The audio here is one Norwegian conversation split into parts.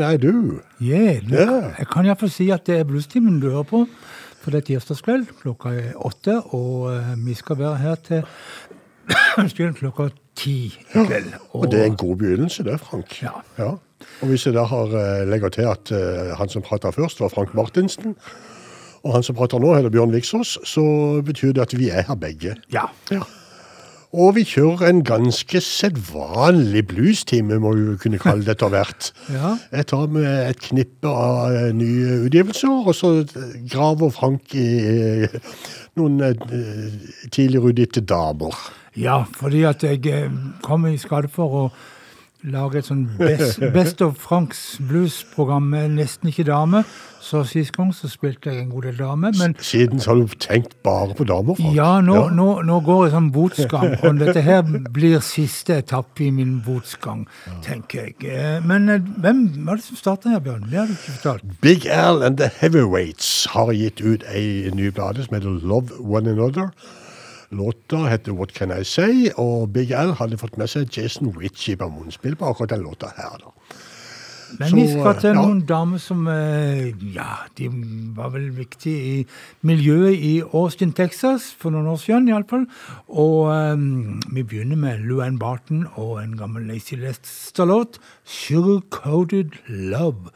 can I do? Yeah, du, yeah. Jeg kan iallfall si at det er Bluestimen du hører på. For det er tirsdagskveld. Klokka er åtte, og uh, vi skal være her til klokka ti i kveld. Og det er en god begynnelse, det, Frank. Ja. Og hvis jeg da har, eh, legger til at uh, han som prata først, var Frank Martinsen, og han som prater nå, heter Bjørn Viksås, så betyr det at vi er her begge. ja. Ja. Og vi kjører en ganske sedvanlig bluestime, må vi kunne kalle det etter hvert. Ja. Jeg tar med et knippe av eh, nye utgivelser, og så graver Frank i eh, noen eh, tidligere utgitte damer. Ja, fordi at jeg eh, kom i skade for å lage et sånn Best, best of Franks blues-program med nesten ikke dame. Så sist gang så spilte jeg en god del dame. Men Siden så har du tenkt bare på damer, Frank. ja, nå, Nå, nå går jeg sånn botsgang, og dette her blir siste etappe i min botsgang, tenker jeg. Eh, Men eh, hvem var det som starta her, Bjørn? Det har du ikke fortalt. Big Al and the Heavyweights har gitt ut ei ny blade som heter Love One Another. Låta heter What Can I Say, og Big L hadde fått med seg Jason Ritchie på munnspill på akkurat den låta her. da. Men vi skal til ja. noen damer som eh, Ja, de var vel viktige i miljøet i Austin, Texas for noen år siden iallfall. Og um, vi begynner med Luann Barton og en gammel Lazy Lester-låt, 'Sugar Coated Love'.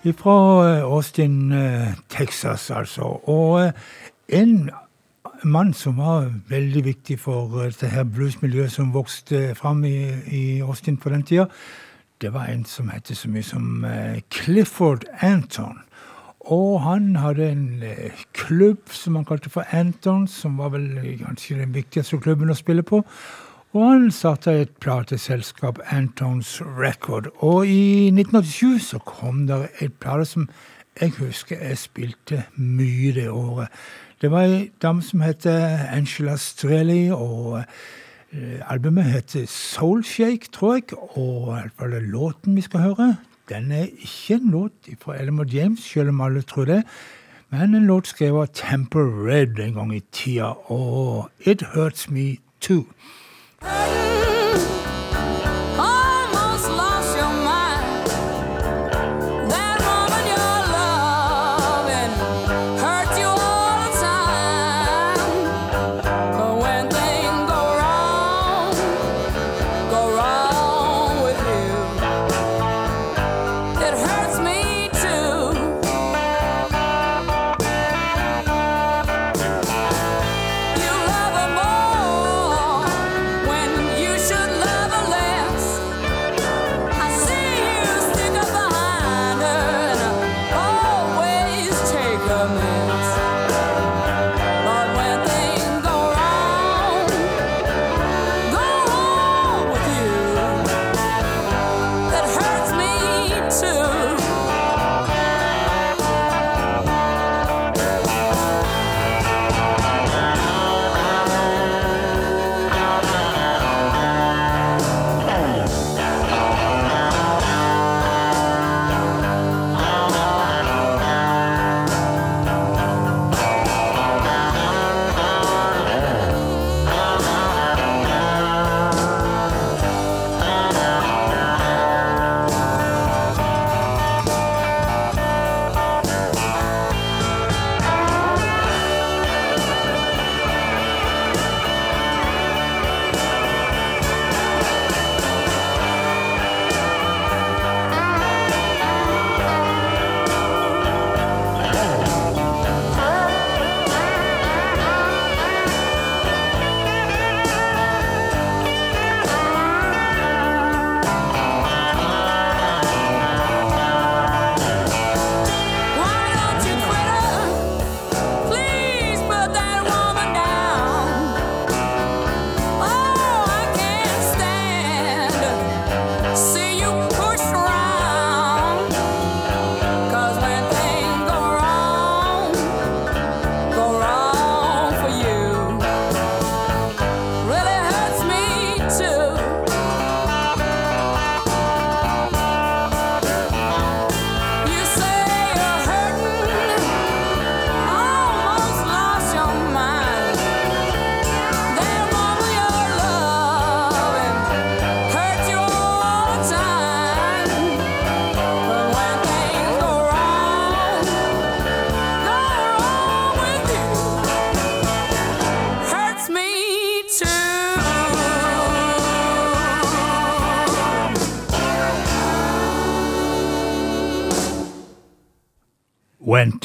Fra Austin, eh, Texas, altså. Og eh, en mann som var veldig viktig for det her bluesmiljøet som vokste fram i, i Austin på den tida, det var en som het så mye som Clifford Anton. Og han hadde en eh, klubb som han kalte for Anton, som var vel kanskje den viktigste klubben å spille på. Og han starta et plateselskap, Antons Record. Og i 1987 så kom det et plate som jeg husker jeg spilte mye det året. Det var ei dame som het Angela Strelli, og eh, albumet heter Soulshake, tror jeg. Og i hvert fall låten vi skal høre, den er ikke en låt fra Elmer James, selv om alle tror det, men en låt skrevet av Temper Red en gang i tida, og It Hurts Me Too. Bye.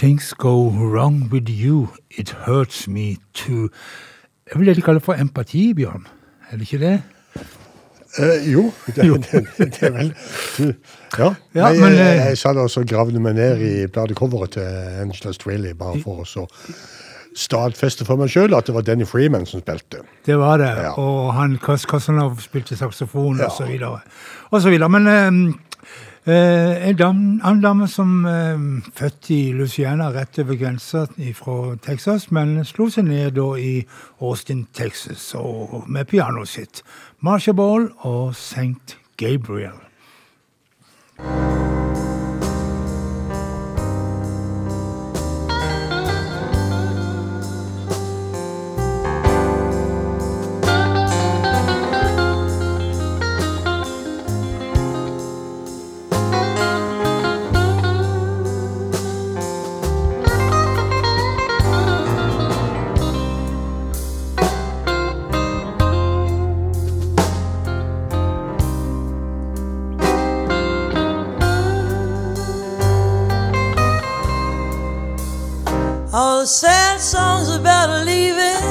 Things go wrong with you, it hurts me too. Jeg vil det de kaller for empati, Bjørn. Er det ikke det? Eh, jo, det, Jo. det, det er vel Ja. Ja, Nei, men, jeg, eh, jeg satt også og gravde meg ned i bladecoveret til Angela Straley, bare for å stadfeste for meg sjøl at det var Danny Freeman som spilte. Det var det. Ja. Og han Kasanov spilte saksofon Ja. og så videre. Og så videre. Men eh, eh, en annen dame som eh, født i Louisiana, rett over grensa fra Texas, men slo seg ned da i Austin, Texas, og med pianoet sitt. Marsha Ball og St. Gabriel. the sad songs about leaving,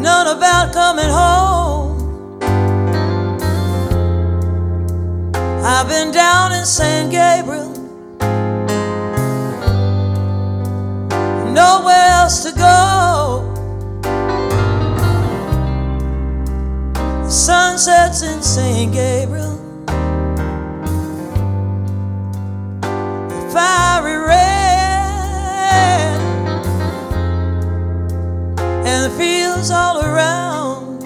none about coming home. I've been down in San Gabriel, nowhere else to go. The sun sets in San Gabriel. fields all around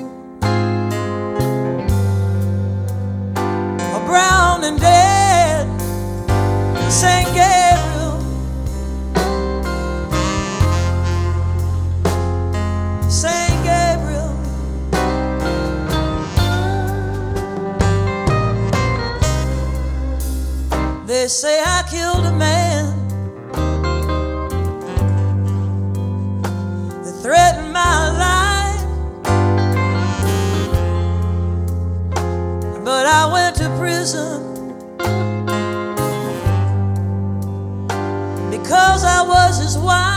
are brown and dead. St. Gabriel, St. Gabriel, they say I killed a This is why.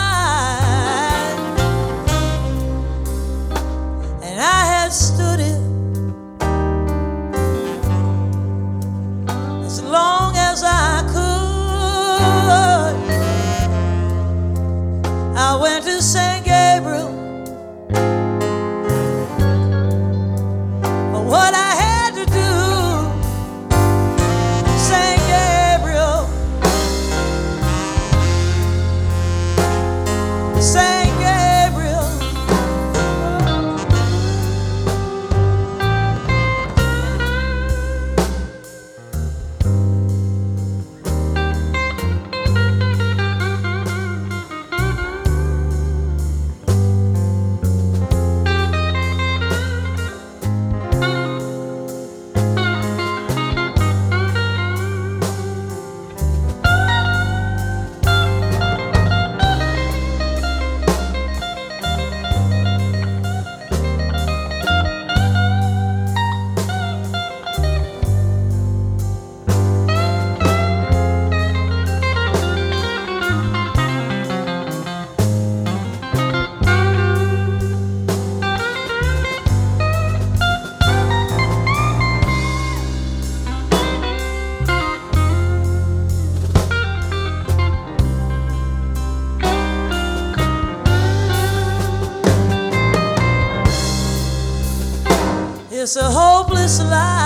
It's a hopeless life.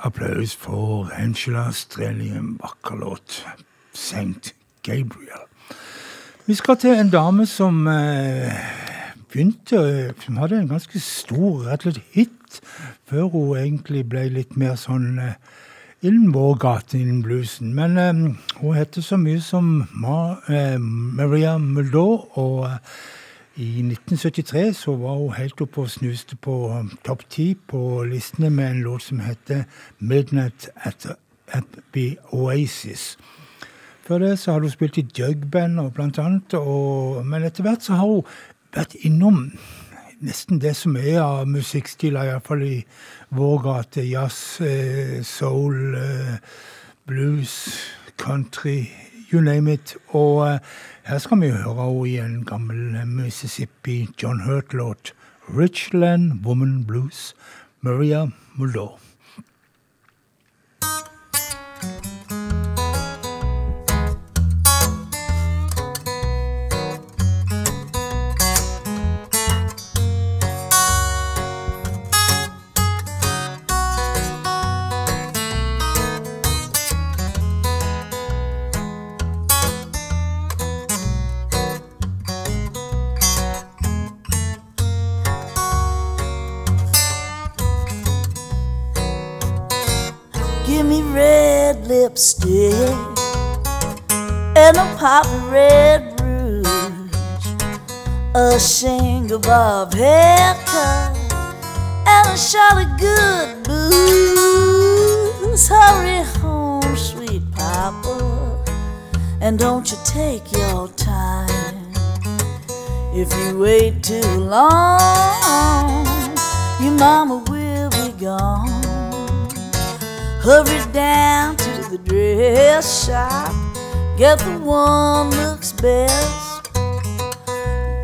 Applaus, for Angela Strelium, vakker låt. St. Gabriel. Vi skal til en dame som eh, begynte Som hadde en ganske stor rett og slett hit før hun egentlig ble litt mer sånn eh, innen vår gate innen bluesen. Men eh, hun heter så mye som Ma, eh, Maria Muldaur, og eh, i 1973 så var hun helt oppe og snuste på um, topp ti på listene med en låt som heter 'Midnight at, at the Oasis'. Før det så hadde hun spilt i jugband og blant annet, og, men etter hvert så har hun vært innom nesten det som er av musikkstiler, iallfall i vår gate. Jazz, eh, soul, eh, blues, country, you name it. Og eh, her skal vi høre henne i en gammel Mississippi John Hurt-låt. 'Richland Woman Blues', Maria Muldaur. Lipstick and a pop red rouge, a shingle bob haircut, and a shot of good booze. Hurry home, sweet papa, and don't you take your time. If you wait too long, your mama will be gone. Hurry down to the dress shop. Get the one looks best.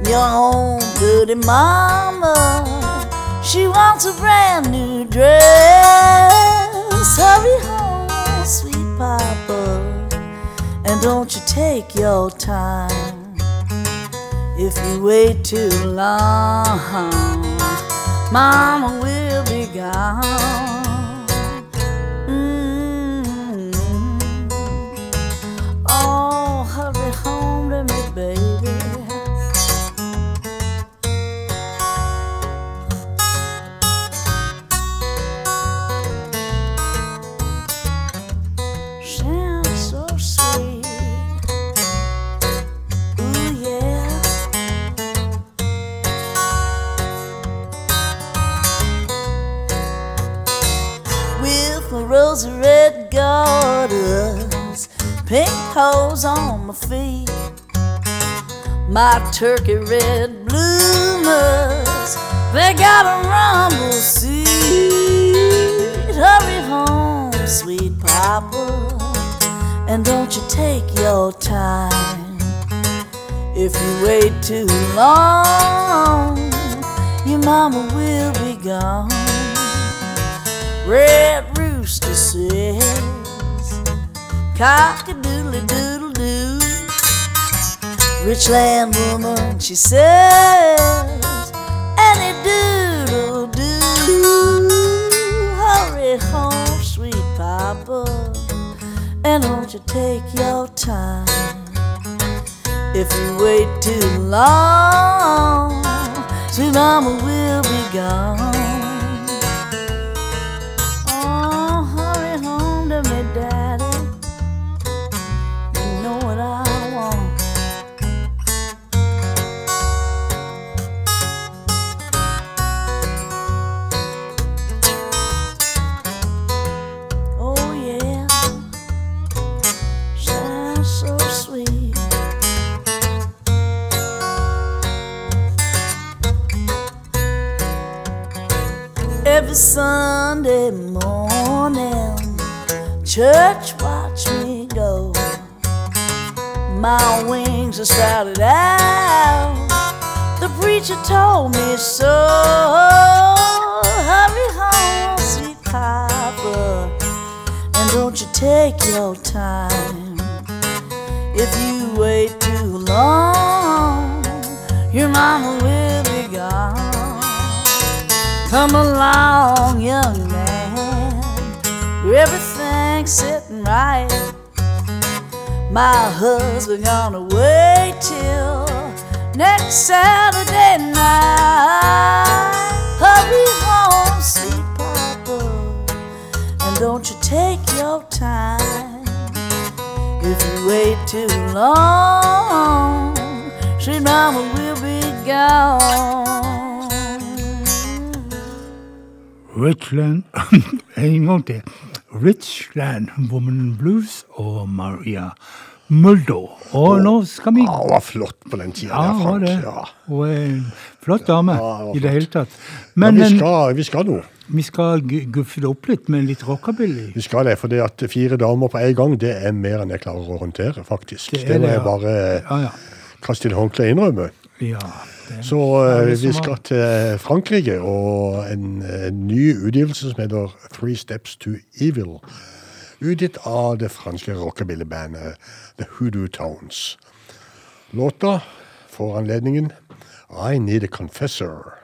Your own goody mama. She wants a brand new dress. Hurry home, sweet papa. And don't you take your time. If you wait too long, mama will be gone. On my feet, my turkey red bloomers, they got a rumble seat. Hurry home, sweet papa, and don't you take your time. If you wait too long, your mama will be gone. Red rooster says, cock a. Richland woman, she says, any doodle doo. Hurry home, sweet papa, and don't you take your time. If you wait too long, sweet mama will be gone. Every Sunday morning, church watch me go. My wings are sprouted out. The preacher told me so. Hurry home, sweet papa, and don't you take your time. If you wait too long, your mama will. Come along, young man. everything's sitting right. My husband gonna wait till next Saturday night. Hurry home, sweet papa, and don't you take your time. If you wait too long, sweet mama will be gone. Richland En gang til. Richland Woman Blues og Maria Muldo. Og nå skal vi Ja, hun var flott på den tida. Ja, var det. Ja. Hun er en flott dame Ja, hun i det hele tatt. Men, Men vi, skal, vi skal nå. vi skal guffe det opp litt med litt rockabilly. Vi skal det, for det at fire damer på en gang, det er mer enn jeg klarer å håndtere, faktisk. Det Det, det må jeg ja. bare Ja, ja. kaste inn håndkleet og innrømme. ja Så eh, er vi skal til Frankrike og en eh, ny utgivelse som heter Three Steps to Evil. Utgitt av det franske rockabillybandet The Hoodoo Tones. Låta får anledningen I Need a Confessor.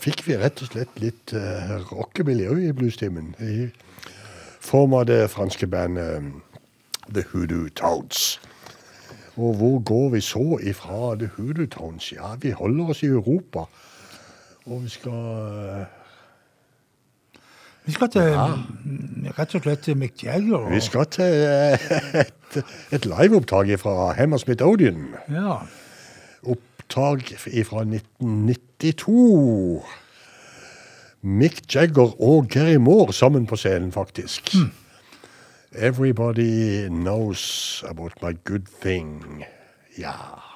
Fikk vi rett og slett litt uh, rockemiljø i bluestimen. I form av det franske bandet um, The Hoodoo Tones. Og hvor går vi så ifra The Hoodoo Tones? Ja, vi holder oss i Europa. Og vi skal uh, Vi skal til ja. rett og slett til Mick Jagger. og- Vi skal til et, et liveopptak fra Hammersmith Odeon. Ja. Opptak fra 1992. Mick Jagger og Gary Moore sammen på scenen, faktisk. Everybody knows about my good thing. Ja.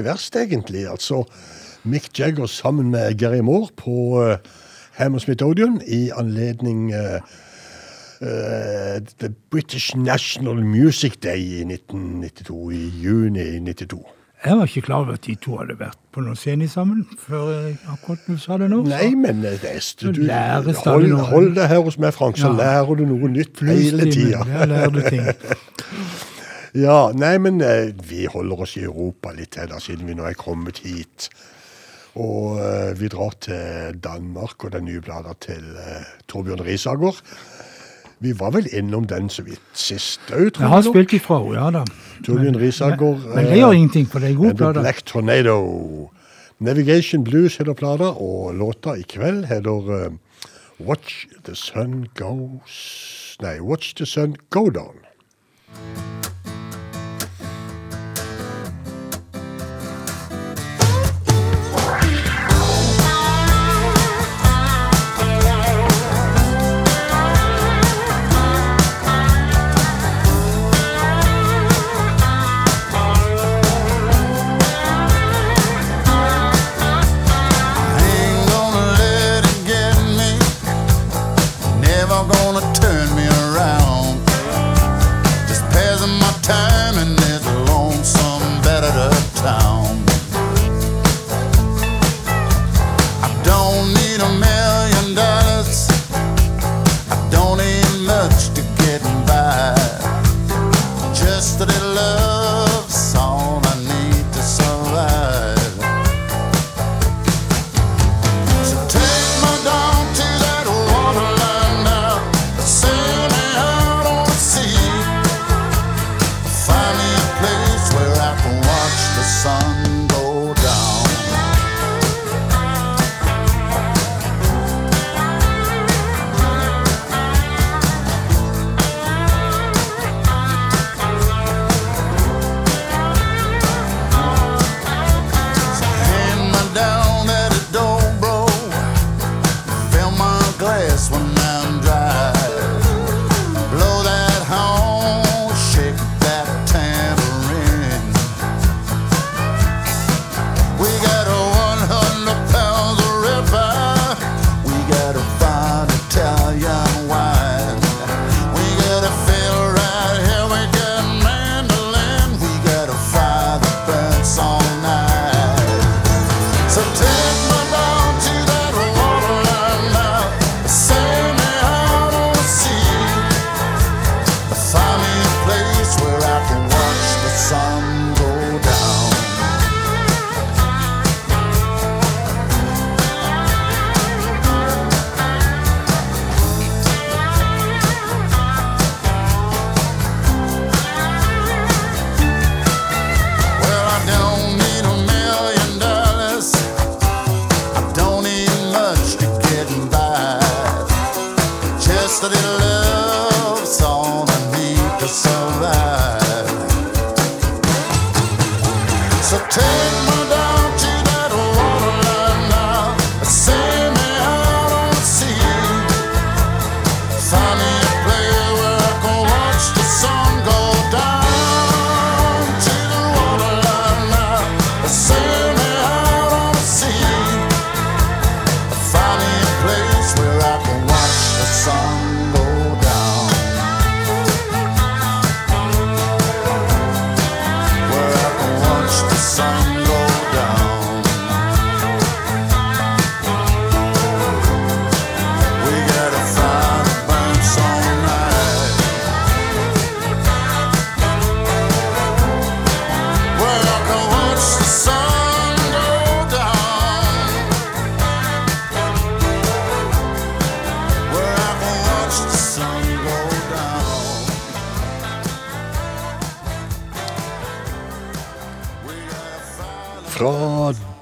Ikke verst, egentlig. Altså, Mick Jagger sammen med Gary Moore på uh, Hammersmith Odeon i anledning uh, uh, The British National Music Day i 1992, i juni 92. Jeg var ikke klar over at de to hadde vært på noen scene sammen før akkurat du sa det nå. Nei, men det er, Du hold, hold deg her hos meg, Frank, så Ja. lærer du noe nytt hele tida. men lærer du ting. Ja, nei, men eh, vi holder oss i Europa litt til, da, siden vi nå er kommet hit. Og eh, vi drar til Danmark og den nye plata til eh, Torbjørn Risager. Vi var vel innom den så vidt sist òg, tror Jeg har jeg. nok. spilt ifra henne, ja da. Torbjørn Risager. Men det gjør ingenting, for det er god plate. Black Tornado. Navigation Blues heter plata, og låta i kveld heter eh, Watch the Sun Goes Nei, Watch the Sun Go Down.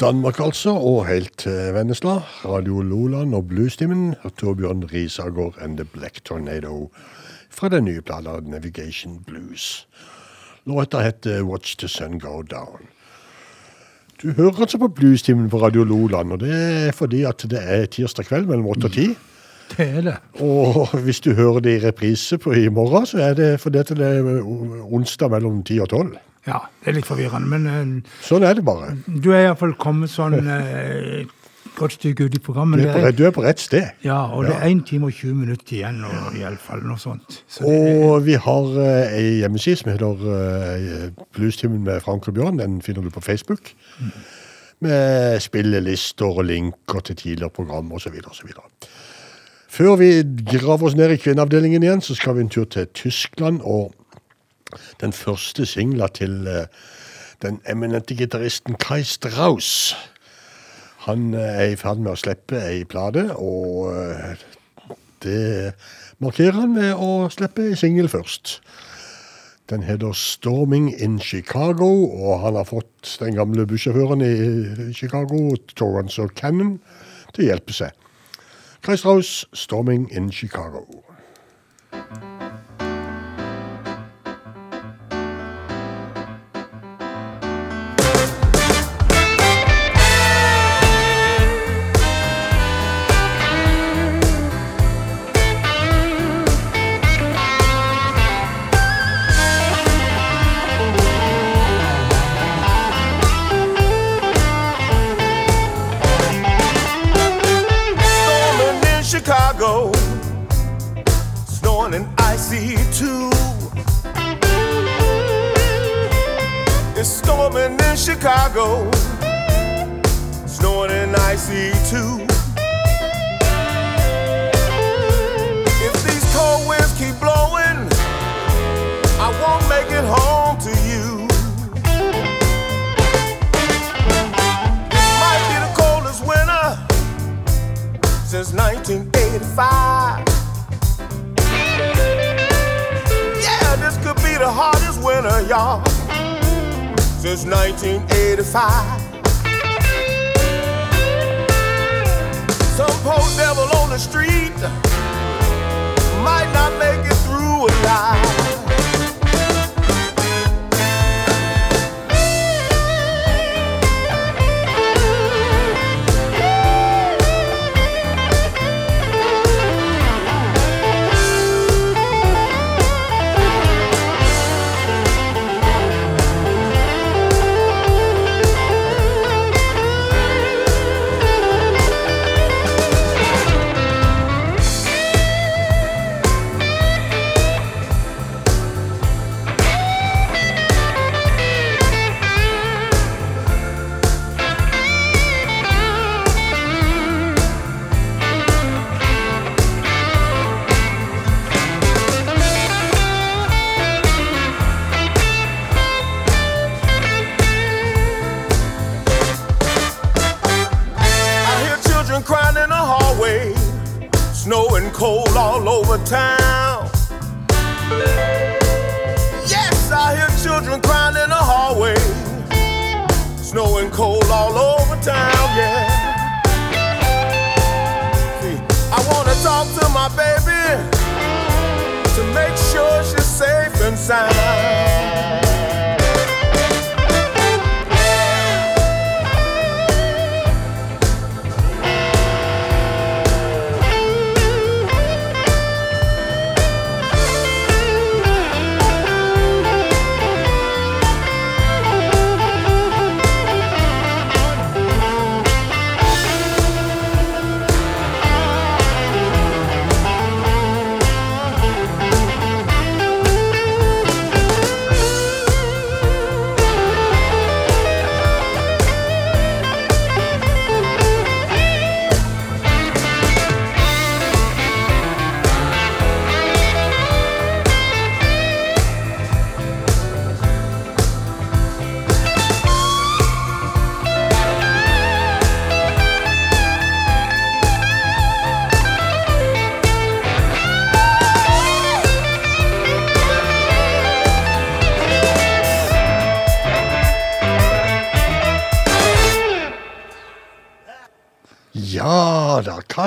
Danmark altså, og helt til Vennesla. Radio Loland og Bluestimen. Torbjørn Risagård and The Black Tornado. Fra den nye plata Navigation Blues. Låta heter Watch the Sun Go Down. Du hører altså på Bluestimen på Radio Loland, og det er fordi at det er tirsdag kveld mellom 8 og 10. Det er det. Og hvis du hører det i reprise på i morgen, så er det fordi at det er onsdag mellom 10 og 12. Ja, det er litt forvirrende, men eh, Sånn er det bare. du er iallfall kommet sånn eh, godt stykke ut i programmet. Du er på, du er på rett sted. Ja, og det Ja. er 1 time og 20 minutter igjen, og i alle fall noe sånt. Så det, Og vi har eh, ei hjemmeside som heter eh, Bluestimen med Frank og Bjørn. Den finner du på Facebook. Med spillelister og linker til tidligere program osv. osv. Før vi graver oss ned i kvinneavdelingen igjen, så skal vi en tur til Tyskland. Og den første singla til eh, den eminente gitaristen Kai Strauss. Han eh, er i ferd med å slippe ei plate, og eh, det markerer han ved å slippe ei singel først. Den heter 'Storming in Chicago', og han har fått den gamle bussjåføren i Chicago, Torrance Cannon, til å hjelpe seg. Kai Strauss, 'Storming in Chicago'. Chicago, snowing and icy too. If these cold winds keep blowing, I won't make it home to you. This might be the coldest winter since 1985. Yeah, this could be the hardest winter, y'all since 1985. Some poor devil on the street might not make it through alive.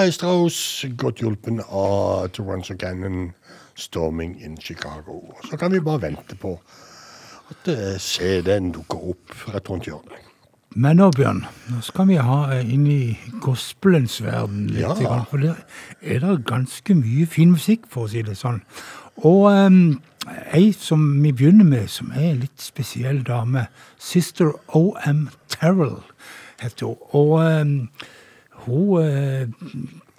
Strauss, godt hjulpen av Toronto Cannon, 'Storming in Chicago'. Så kan vi bare vente på at eh, CD-en dukker opp rett rundt hjørnet. Men nå, Bjørn, nå skal vi ha eh, inn i gospelens verden litt. Ja. grann, For der er det ganske mye fin musikk, for å si det sånn. Og um, ei som vi begynner med, som er en litt spesiell dame, Sister O.M. Terrell heter hun. Og um, hun eh,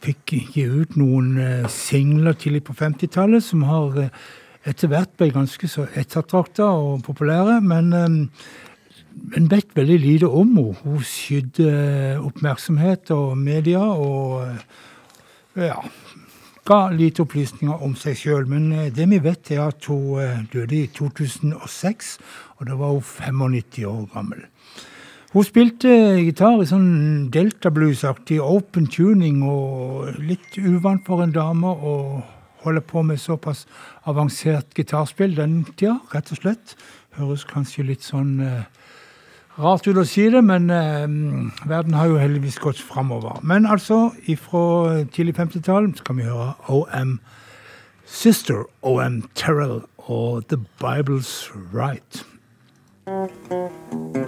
fikk gi ut noen eh, singler tidlig på 50-tallet som har eh, etter hvert ble ganske så ettertrakta og populære. Men en vet veldig lite om henne. Hun skydde oppmerksomhet og media og ja, ga lite opplysninger om seg sjøl. Men det vi vet, er at hun døde i 2006, og da var hun 95 år gammel. Hun spilte gitar i sånn delta blues-aktig open tuning og litt uvant for en dame å holde på med såpass avansert gitarspill den tida, rett og slett. Høres kanskje litt sånn eh, rart ut å si det, men eh, verden har jo heldigvis gått framover. Men altså, ifra tidlig 50-tall skal vi høre OM Sister OM Terrell og The Bible's Right. Know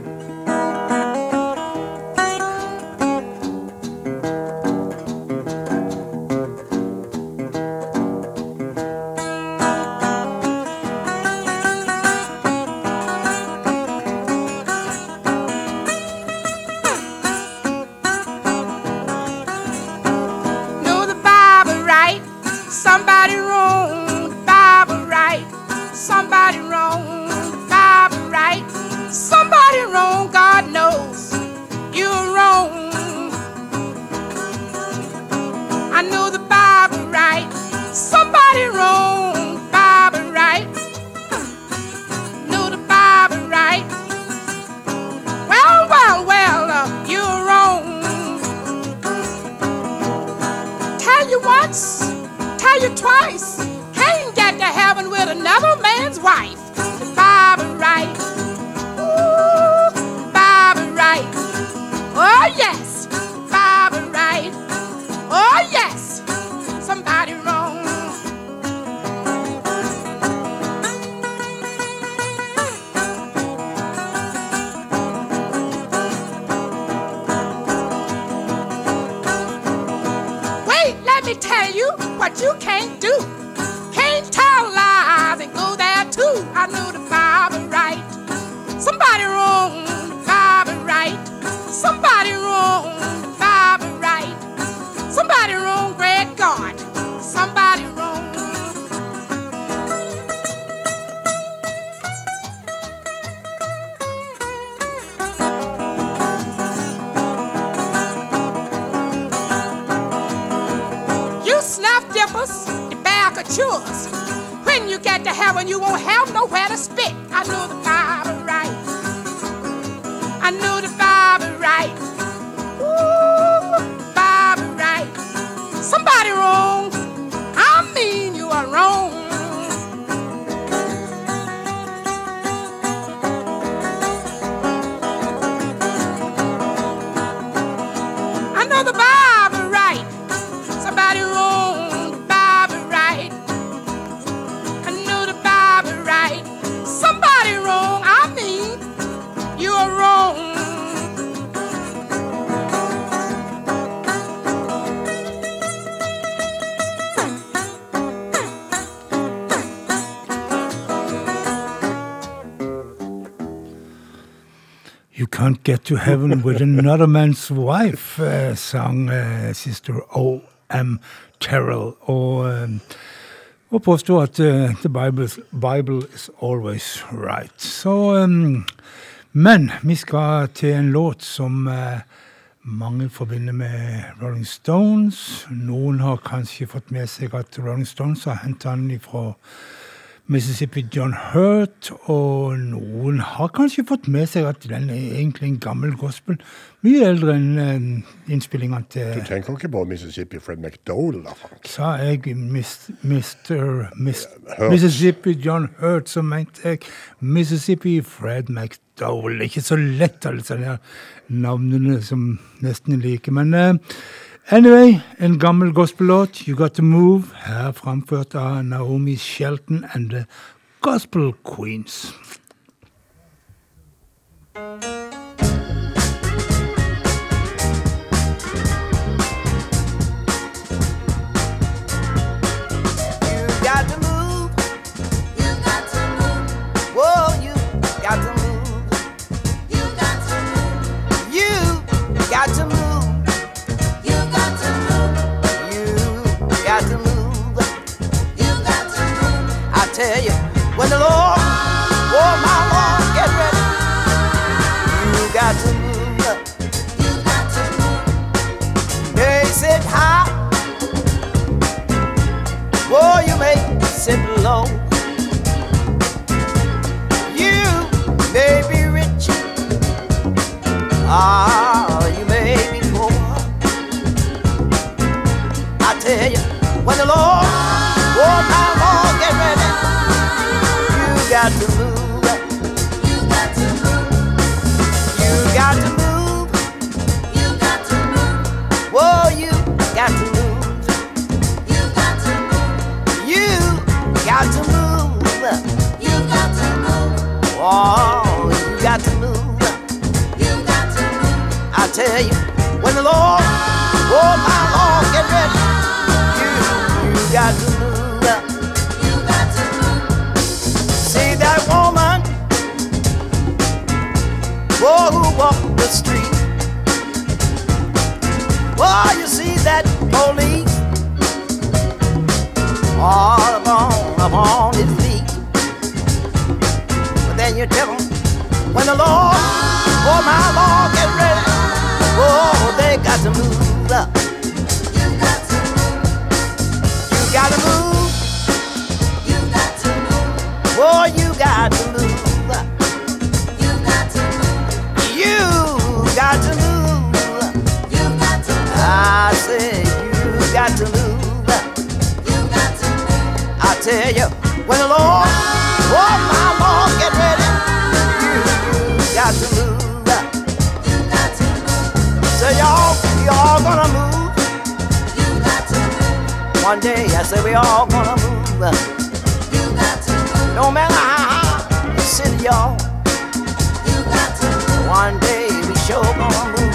can't get to heaven with another man's wife, eh, sang eh, sister O.M. Terrell. Og, eh, og påstår at uh, the Bible, is always right. Så, um, men vi skal til en låt som uh, mange forbinder med Rolling Stones. Noen har kanskje fått med seg at Rolling Stones har hentet den fra Mississippi John Hurt, og noen har kanskje fått med seg at den er egentlig en gammel gospel. Mye eldre enn eh, innspillingene Du tenker ikke på Mississippi Fred McDowell, da, Frank? Sa jeg mis, Mississippi John Hurt, så mente jeg Mississippi Fred McDowell. Ikke så lett, alle de navnene som nesten er like. Men eh, anyway, en gammel gospellåt, You Got To Move, her framført av Naomi Shelton and The Gospel Queens. You tell you, when the Lord, oh my Lord, get ready. You got to move. You got to move. They sit high. Whoa, you may sit low. You may be rich. Ah, you may be poor. I tell you, when the Lord, oh my got to move. You got to move. You got to move. You got to move. Whoa, you got to move. You got to move. You got to move. You got to move. Oh, you got to move. You got to move. I tell you, when the Lord, oh my Lord, get ready. You, you got to oh, who walked the street. Oh, you see that police all upon, upon his feet. But then you tell him, when the Lord, oh my Lord, get ready. Oh, they got to move up. You got to move. You gotta move. You got to move. Oh, you got to move. Got to move. You got to move. I you got to move. tell you, when the Lord, oh my Lord, get ready, you, you got to move. Say y'all, y'all gonna move. You got to move. One day, I say we all gonna move. You got to move. No matter how high the city, y'all. One day we sure gonna move.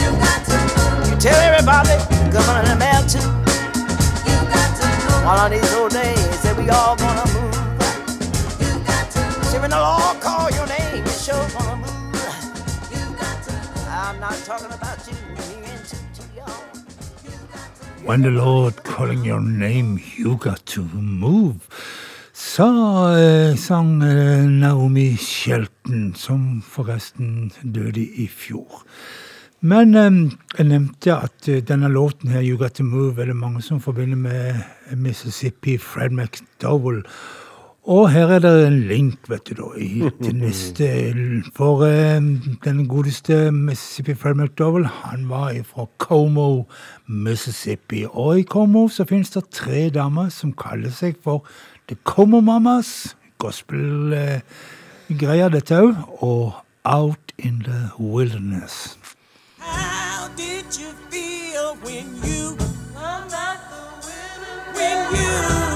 You got to move. You tell everybody, the governor You got to move. One of these old days that we all gonna move. See when the Lord call your name, you sure gonna move. I'm not talking about you, and. When the Lord calling your name, you got to move. Sa eh, sang eh, Naomi Shelton, som forresten døde i fjor. Men eh, jeg nevnte at eh, denne låten her, You Got To Move, er det mange som forbinder med Mississippi, Fred McDowell. Og her er det en link, vet du da, i, til neste. For eh, den godeste Mississippi Fred McDowell, han var fra Como, Mississippi. Og i Como så finnes det tre damer som kaller seg for The Como Mamas. Gospel-greia, dette òg. Og Out in the Wilderness. How did you feel when you when you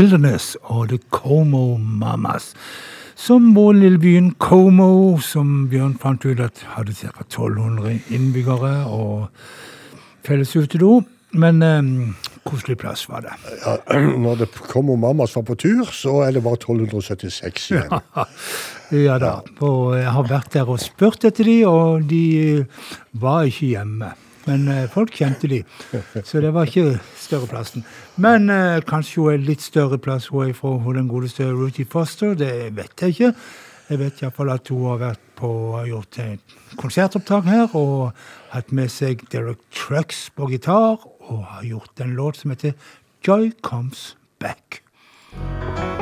Wilderness og The Como Mamas. Som vår lille byen Como, som Bjørn fant ut at hadde ca. 1200 innbyggere og felles utedo. Men eh, koselig plass var det. Ja, når det kommer Mamas var på tur, så er det bare 1276 igjen. Ja da. Og jeg har vært der og spurt etter de, og de eh, var ikke hjemme. Men eh, folk kjente de, så det var ikke større plassen. Men eh, kanskje hun er litt større plass hun er fra hun den godeste Ruthie Foster, det vet jeg ikke. Jeg vet iallfall at hun har vært på, gjort et konsertopptak her og hatt med seg Derek Trucks på gitar, og har gjort en låt som heter Joy Comes Back. I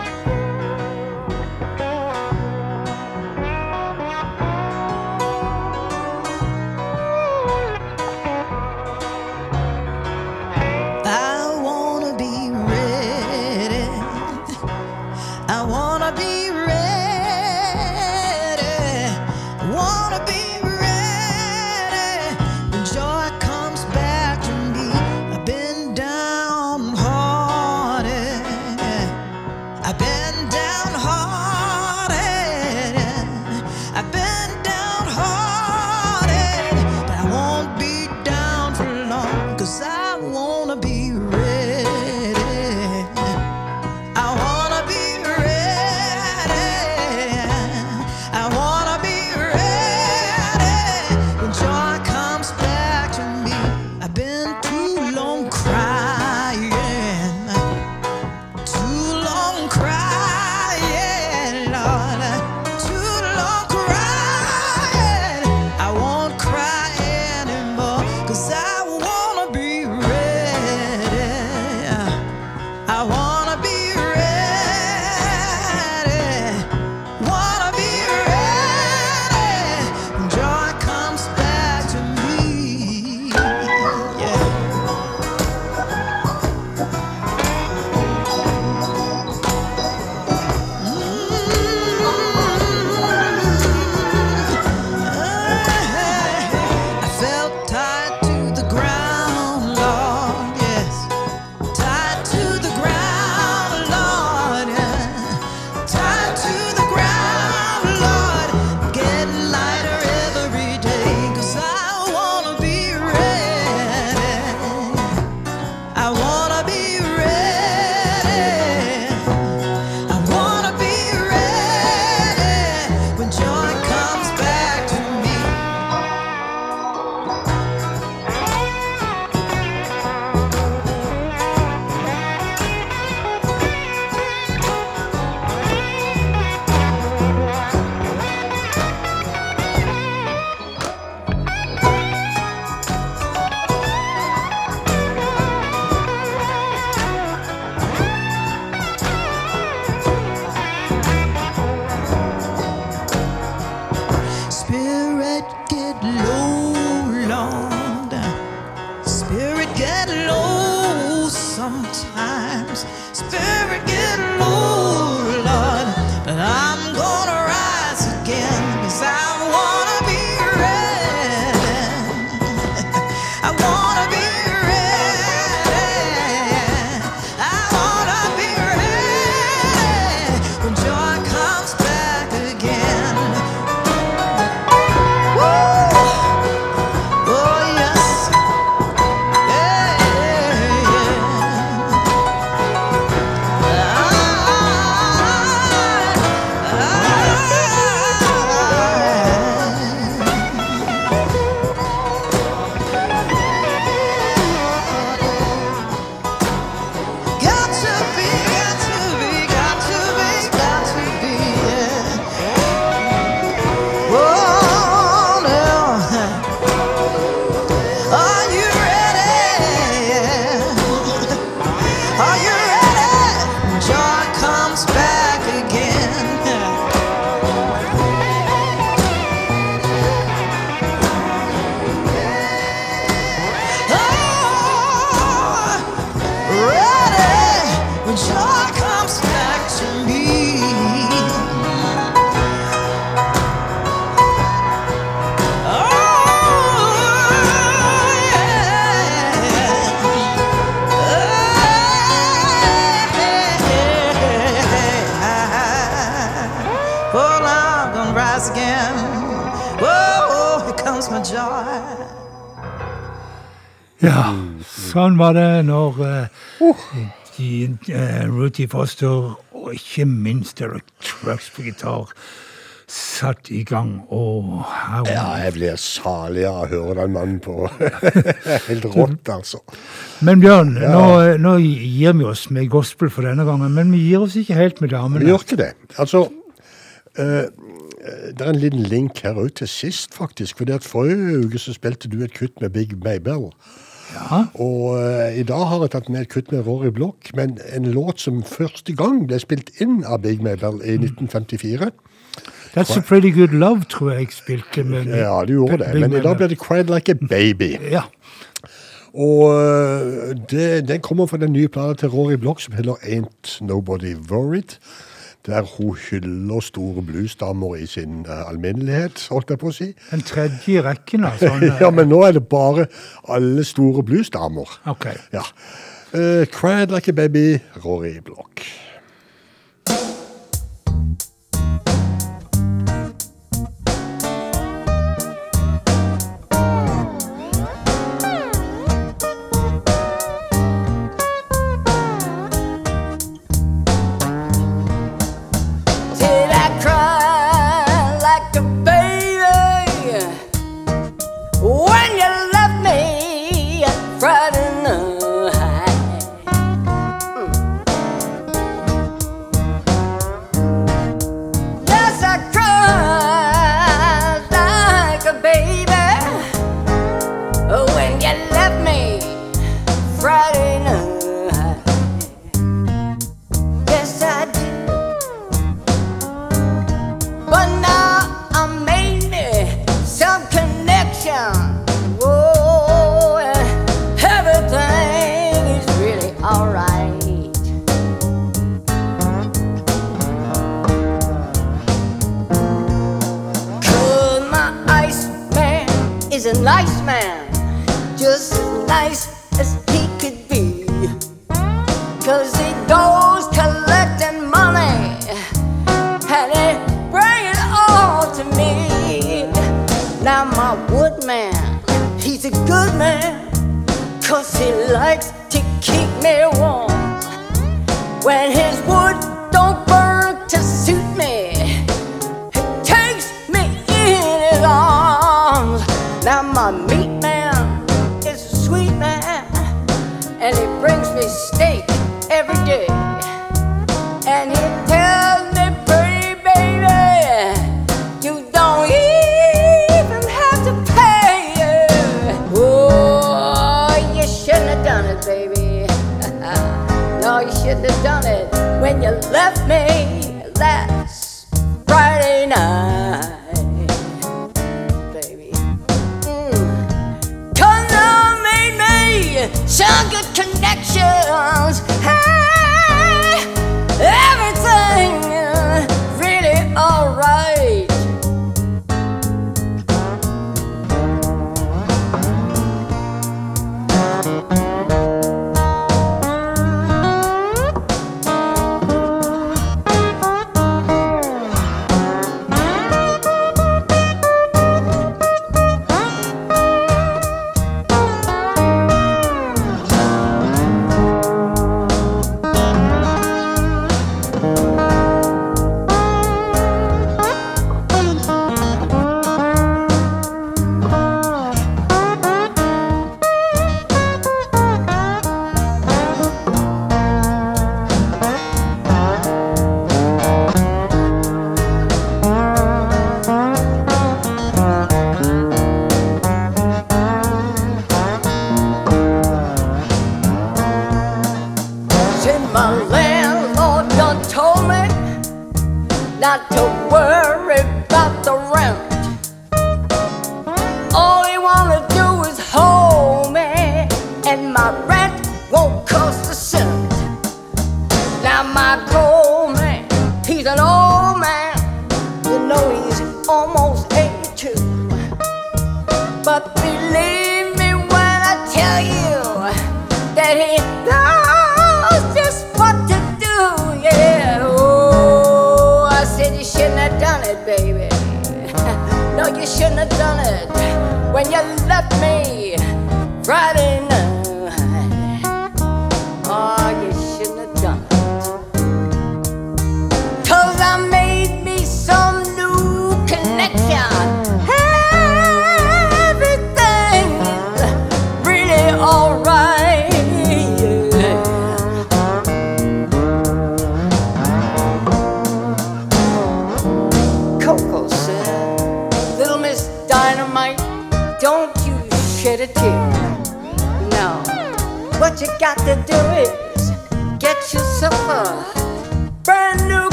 sånn var det når uh, de, Ruthie Foster og ikke minst Derek Trucks på gitar satt i gang. Og her Ja, jeg blir salig av å høre den mannen på. Helt rått, altså. Men Bjørn, nå, nå gir vi oss med gospel for denne gangen, men vi gir oss ikke helt med Vi damene. gjør ikke det. Altså, eh, det er en liten link her òg til sist, faktisk. For at Forrige uke så spilte du et kutt med Big Maybell. Ja. Og uh, i dag har jeg tatt med et kutt med Rory Block, men en låt som første gang ble spilt inn av Big Medal i 1954. That's a Pretty Good Love, tror jeg jeg spilte med Ja, du gjorde det, men i dag ble det Cried Like a Baby. Ja. Og øh, det, den kommer fra den nye plata til Rory Block som heter Ain't Nobody Worried. Der hun hyller store bluesdamer i sin uh, alminnelighet, holdt jeg på å si. Den tredje i rekken altså? sånne Ja, men nå er det bare alle store bluesdamer. Okay. Ja. Uh, Cried Like a Baby, Rory Block.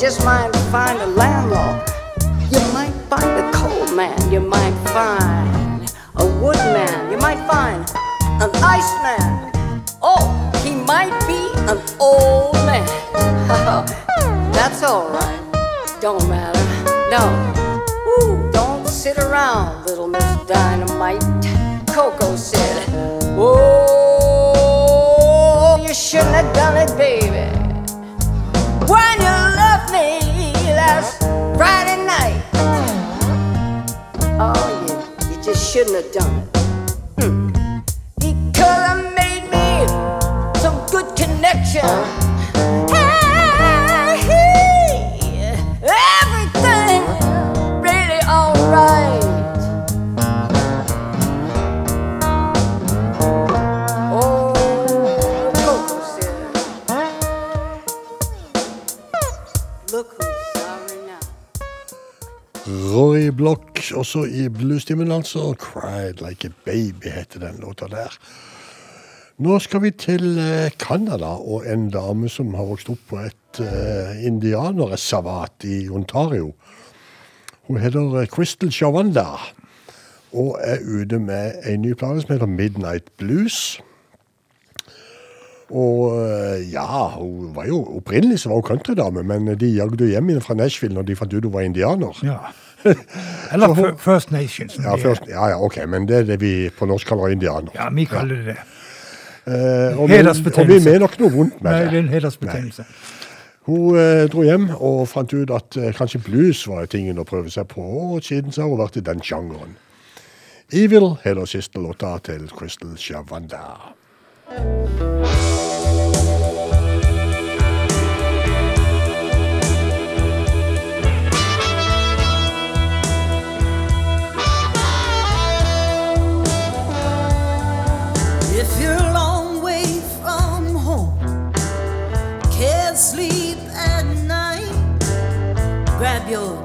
Just might find a landlord. You might find a coal man. You might find a woodman. You might find an iceman. Oh, he might be an old man. That's alright. Don't matter. No. Ooh, don't sit around, little Miss Dynamite. Coco said, Oh, you shouldn't have done it, baby. When you last Friday night. Oh, you, you just shouldn't have done it. Hmm. Because I made me some good connection. Block, også i bluestimen Og 'Cried Like a Baby' heter den låta der. Nå skal vi til eh, Canada og en dame som har vokst opp på et uh, indianerreservat i Ontario. Hun heter eh, Crystal Shawanda og er ute med en ny plate som heter Midnight Blues. Og ja, hun var jo opprinnelig så var hun countrydame, men de jagde hjem henne fra Nashville når de fant ut hun var indianer. Ja. Eller First Nations. Ja, first, er. ja, ja, ok, men det er det vi på norsk kaller indianer. Ja, vi kaller det det. Eh, og, men, og vi mener ikke noe vondt med Nei, det. det er en hedersbetegnelse. Hun eh, dro hjem og fant ut at eh, kanskje blues var tingen å prøve seg på, og siden så har hun vært i den sjangeren. Evil heter siste låta til Crystal Shavanda. yo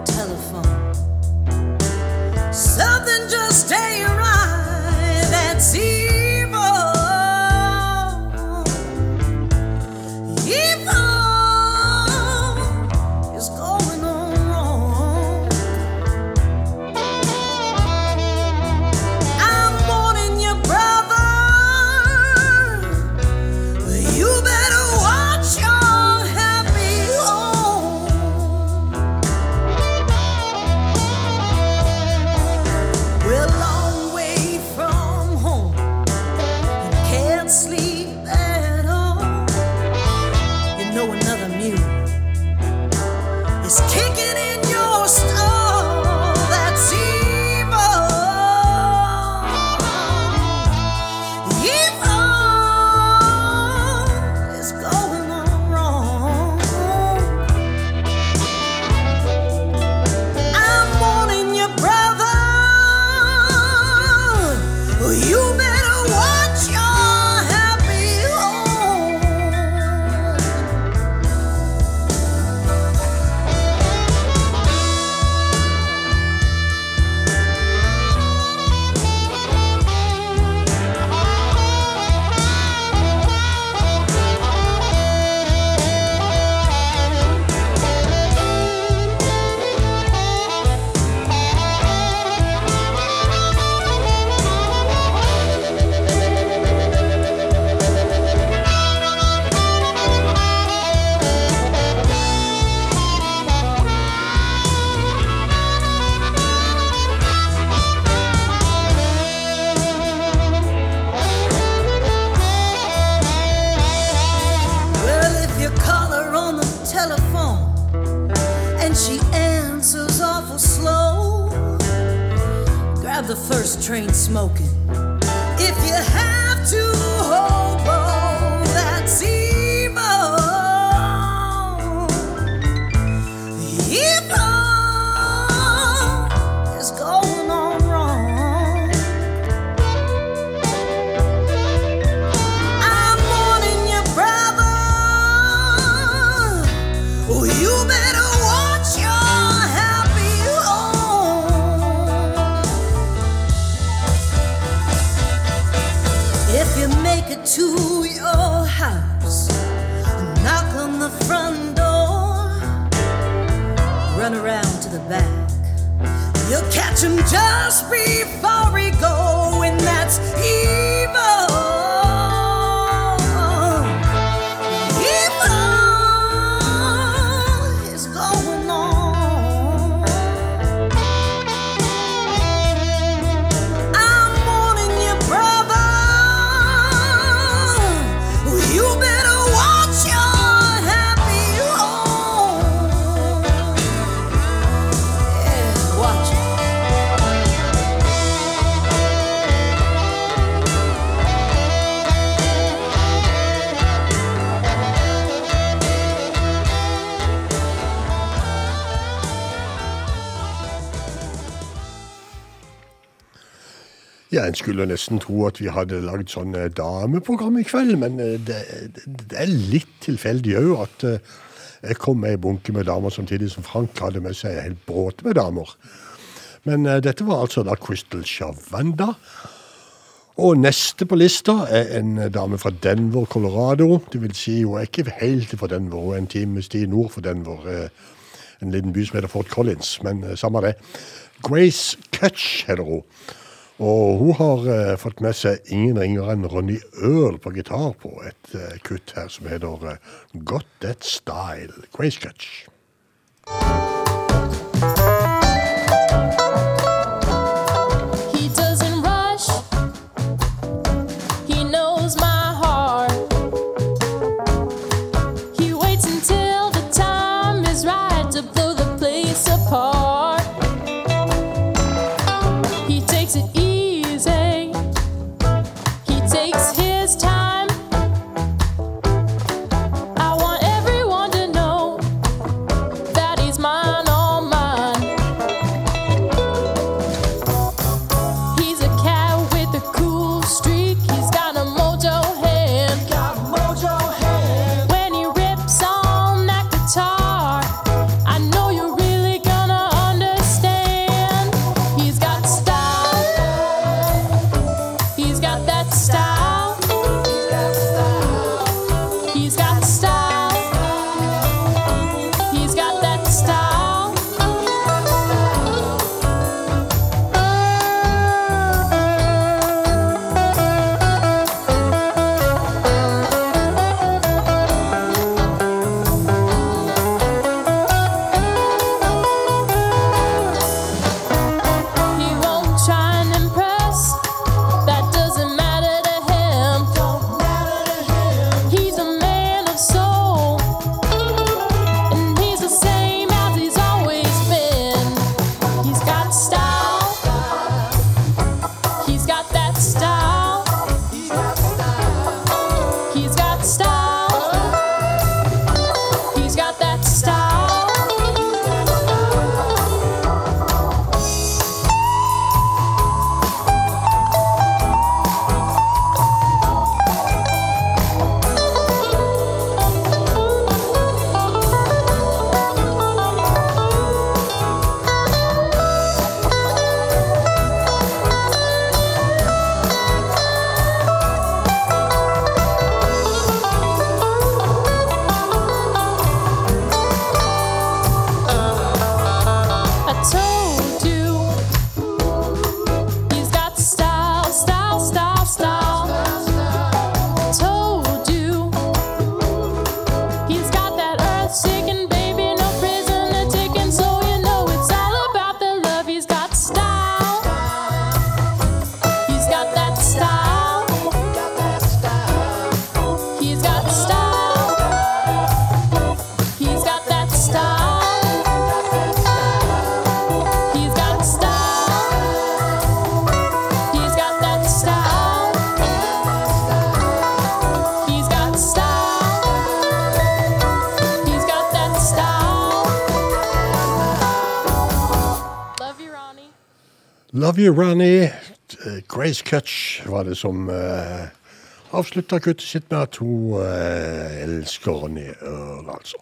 skulle nesten tro at vi hadde lagd sånn dameprogram i kveld, men eh, det, det er litt tilfeldig òg at eh, jeg kom med ei bunke med damer samtidig som Frank hadde med seg en hel bråte med damer. Men eh, dette var altså da Crystal Shavanda. Og neste på lista er en dame fra Denver, Colorado. Det vil si, hun er ikke helt fra Denver, hun en times tid nord for Denver. En liten by som heter Fort Collins, men samme det. Grace Cutch heter hun. Og hun har eh, fått med seg ingen ringere enn Ronny Earl på gitar på et eh, kutt her som heter eh, Got That Style. Crazy Cutch. He's got style. Love You Ronnie. eh, Grace Cutch var det som uh, avslutta kuttet sitt med at hun uh, elsker Ronny Earl, altså.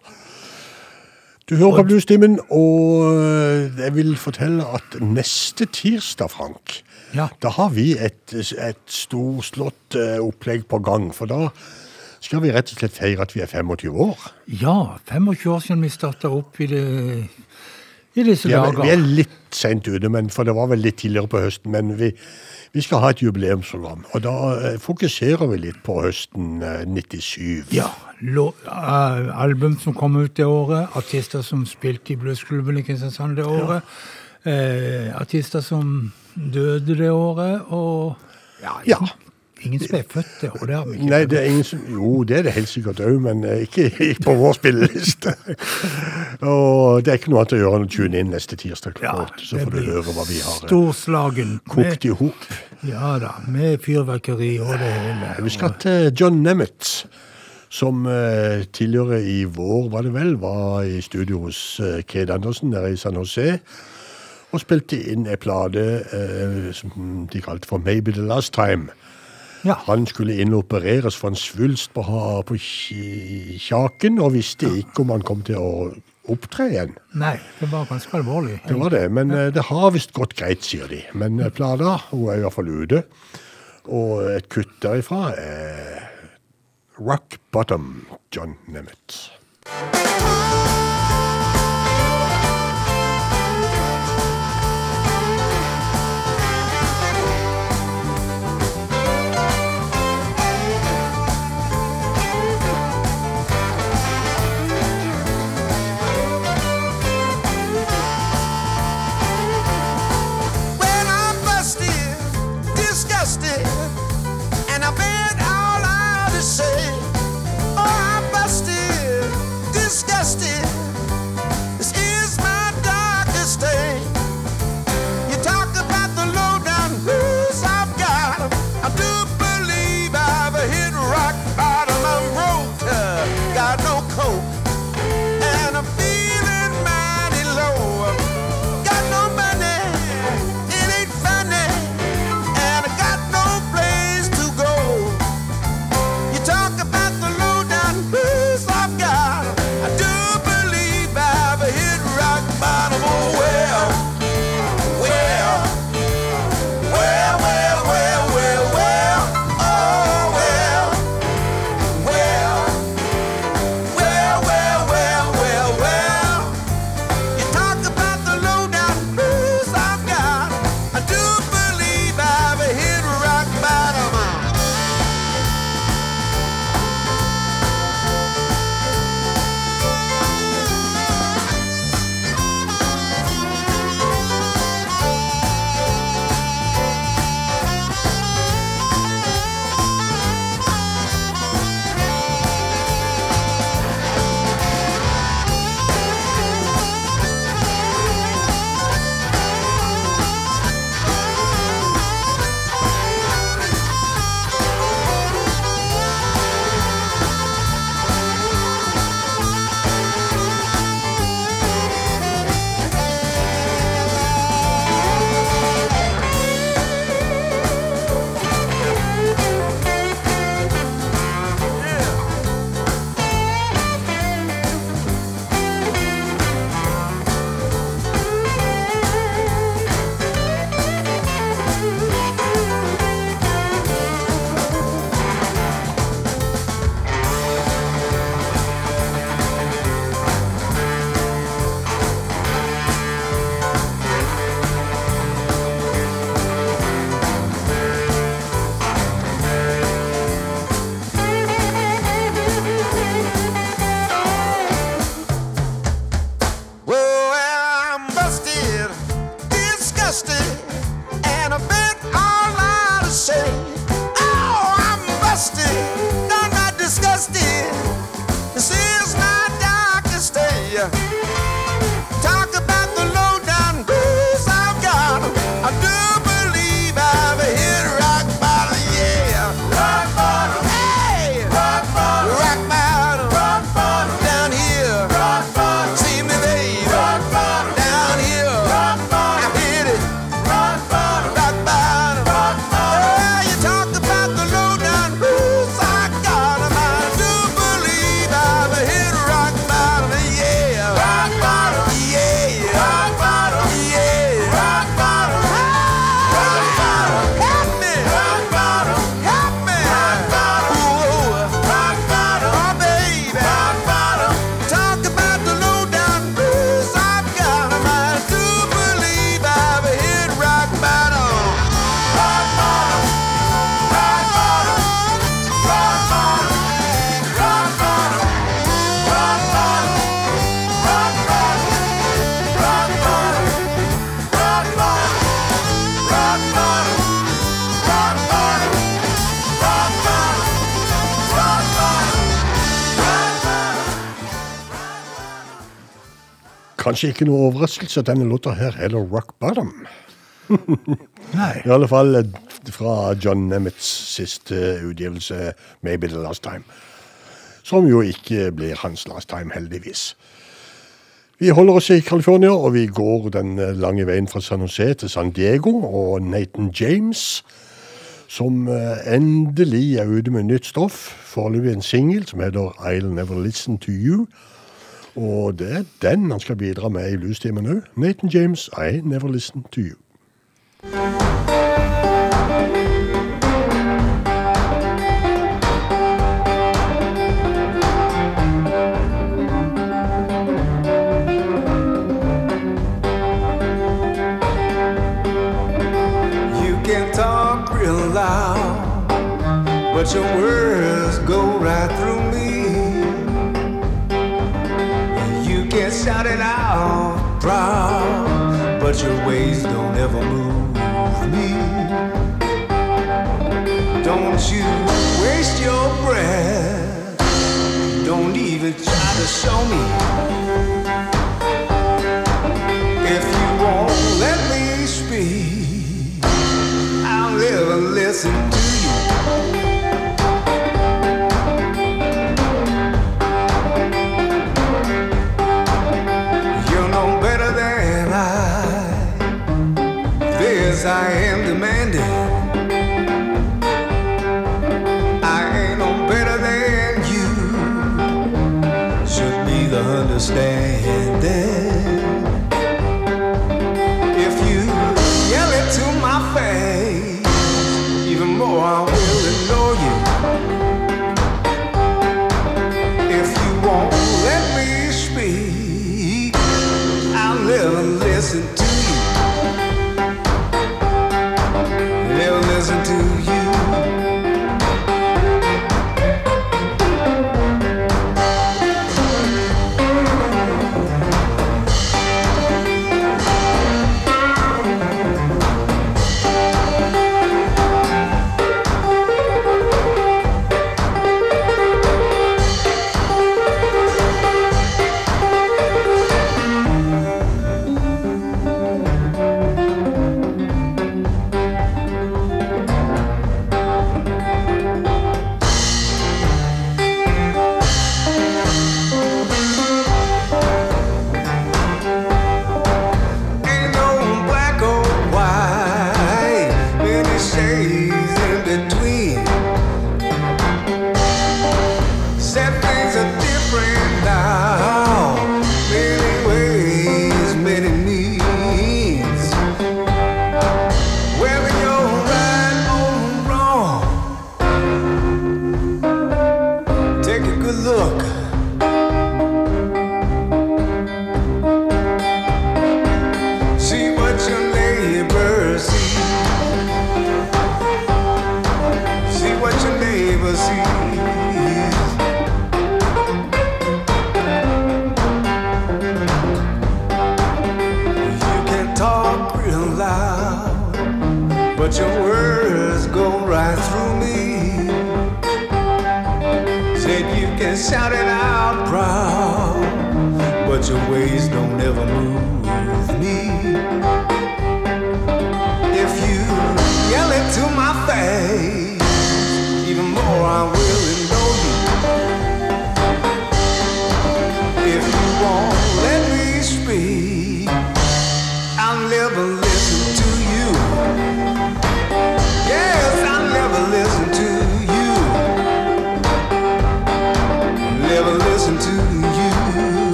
Du hører på Bluestimen, og eh, jeg vil fortelle at neste tirsdag, Frank, Ja. da har vi et, et storslått eh, opplegg på gang. For da skal vi rett og slett feire at vi er 25 år. Ja, 25 år siden vi starta opp i, det, i disse Vi er, dager. vi er litt sent ute, men, for det var vel litt tidligere på høsten. Men vi, vi skal ha et jubileumsprogram, og da eh, fokuserer vi litt på høsten eh, 97. Ja, Lo, uh, album som kom ut det året, artister som spilte i bluesklubben i Kristiansand det året, eh, artister som døde det året, og ja, Ja. Ingen som er født det og det har vi ikke. Nei, det er ingen som Jo, det er det helt sikkert òg, men eh, ikke, ikke på vår spilleliste. og det er ikke noe annet å gjøre enn å tune inn neste tirsdag klokka Ja, så får du høre hva vi har eh, Storslagen. kokt i hop. Ja da, med fyrverkeri og det hele. Vi skal til John Nemeth, som eh, tidligere i vår, var det vel, var i studio hos Ked Andersen der i San Jose. Og spilte inn ei plate eh, som de kalte for Maybe The Last Time. Ja. Han skulle inn og opereres for en svulst på, på kjaken, og visste ikke om han kom til å opptre igjen. Nei, det var ganske alvorlig. Det var det, men ja. det har visst gått greit, sier de. Men Plada, plata, hun er i hvert fall ute. Og et kutt derifra er Rock Bottom, John Nemeth. Kanskje ikke noe overraskelse at denne låta her heter Rock Bottom. Nei. I alle fall eh, fra John Nemitz siste utgivelse, Maybe The Last Time. Som jo ikke blir hans last time, heldigvis. Vi holder oss i California, og vi går den eh, lange veien fra San Jose til San Diego. Og Nathan James, som eh, endelig er ute med nytt stoff. Foreløpig en singel som heter I'll Never Listen To You. Og det er den han skal bidra med i bluestimen òg. Nathan James, I Never Listen To You. But your words proud, but your ways don't ever move me. Don't you waste your breath. Don't even try to show me.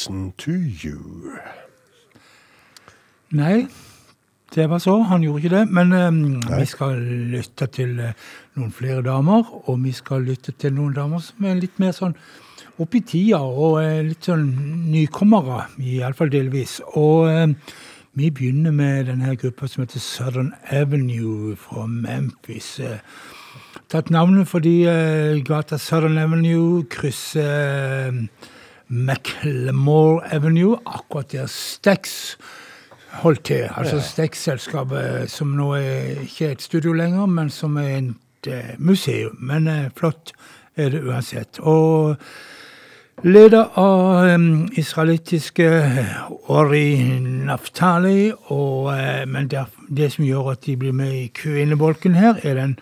Listen To You. Nei, Det var så, han gjorde ikke det. Men um, vi skal lytte til eh, noen flere damer, og vi skal lytte til noen damer som er litt mer sånn opp i tida, og uh, litt sånn nykommere, iallfall delvis. Og uh, vi begynner med denne gruppa som heter Southern Avenue fra Memphis. Uh, tatt navnet fordi gata Southern Avenue krysser McLemore Avenue, akkurat der Stax holdt til. Altså Ja. Stax-selskapet som nå er ikke er et studio lenger, men som er et eh, museum. Men eh, flott er det uansett. Og leder av um, israelittiske Ori Naftali, og, eh, men det, det som gjør at de blir med i kvinnebolken her, er den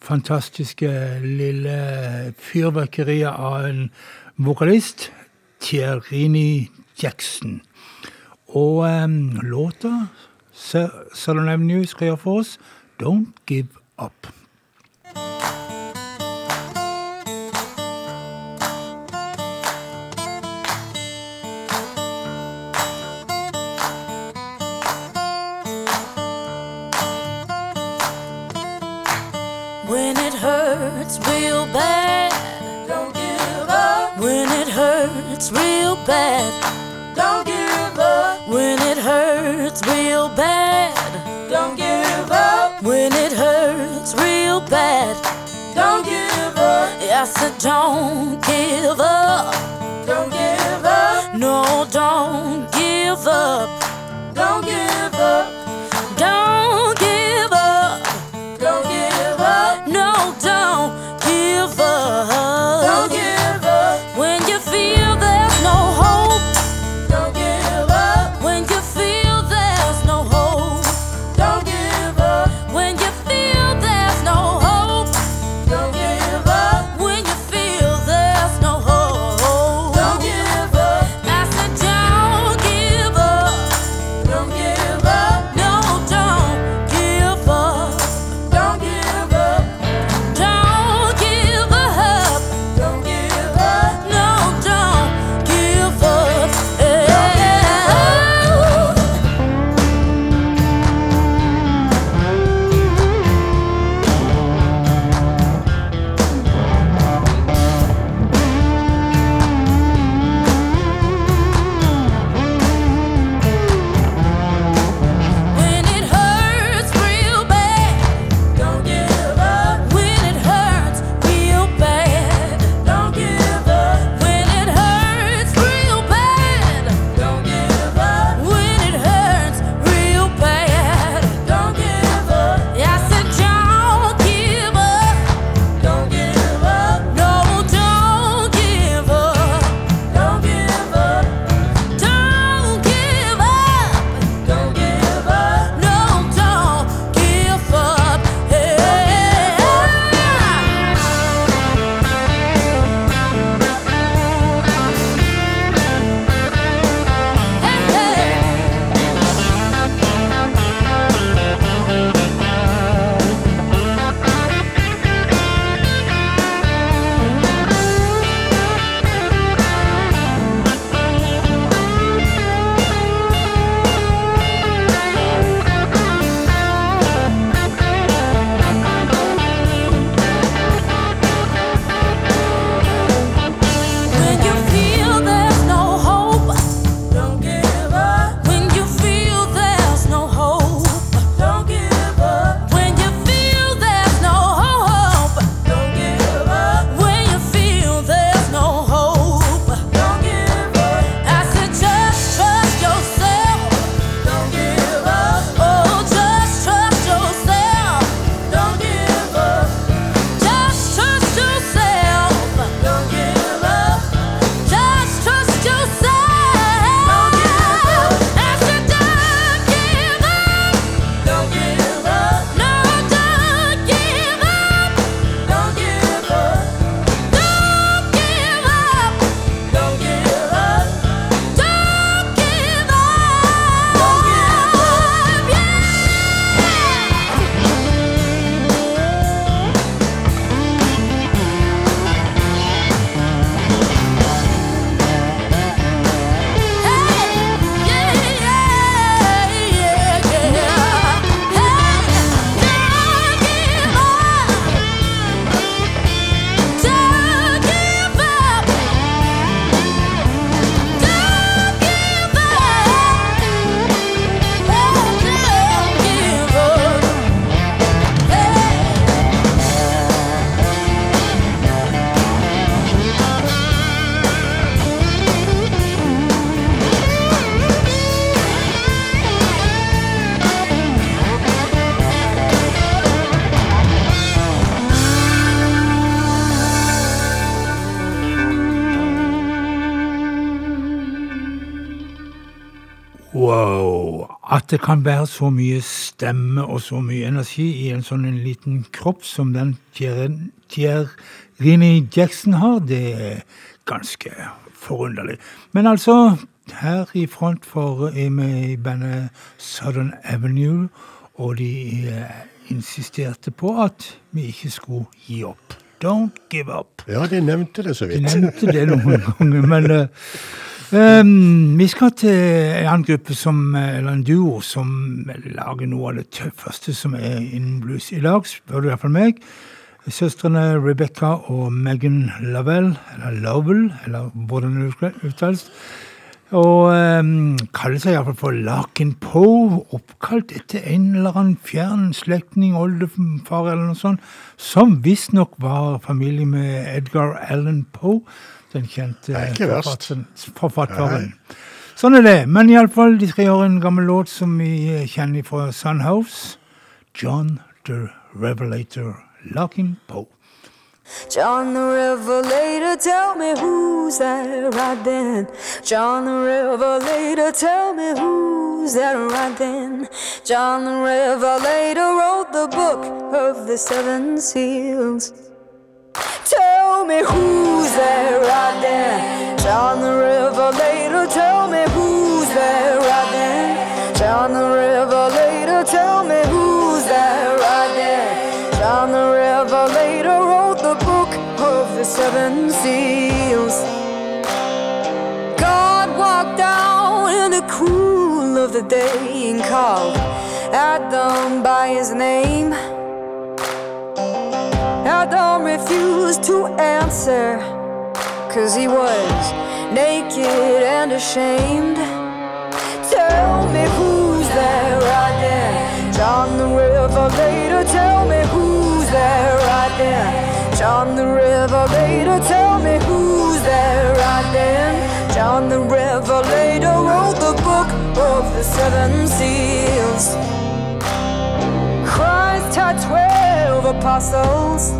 fantastiske lille fyrverkeriet av en vokalist, Thierrini Jackson. Og um, låta Southern Avenue skal for oss Don't Give Up. When it hurts real bad, hurts real bad, don't give up. When it hurts real bad, don't give up. When it hurts real bad, don't give up. I said, don't give up. Don't give up. No, don't give up. Don't give up. At det kan være så mye stemme og så mye energi i en sånn en liten kropp som den Thierry Jackson har, det er ganske forunderlig. Men altså, her i front for er vi i bandet Southern Avenue, og de eh, insisterte på at vi ikke skulle gi opp. Don't give up. Ja, de nevnte det så vidt. De nevnte det noen ganger, men em, vi skal til en annen gruppe, som, eller en duo, som lager noe av det tøffeste som er innen blues i dag, spør du i hvert fall meg. Søstrene Rebecca og Megan Lovell, eller Lovell, eller hvordan det uttales. Og um, kaller seg iallfall for Larkin Poe, oppkalt etter en eller annen fjern slektning, oldefar eller noe sånt, som visstnok var familie med Edgar Allan Poe, den kjente Det er ikke verst. forfatteren. forfatteren. Sånn er det. Men iallfall, de skal gjøre en gammel låt som vi kjenner fra Sunhouse. John the Revelator, Larkin Poe. John the Revelator, tell me who's that right then? John the Revelator, tell me who's that right then? John the Revelator wrote the book of the seven seals. Tell me who's that right then? John the Revelator, tell me who's that right then? John the Revelator, tell me who's that right then? John the Revelator wrote the book of the seven seals. God walked down in the cool of the day and called Adam by his name. Adam refused to answer, cause he was naked and ashamed. Tell me who's there right there? John the Revelator, tell me who's there right there? John the Revelator, tell me who's there right there? John the Revelator wrote the book of the seven seals. Christ had twelve apostles,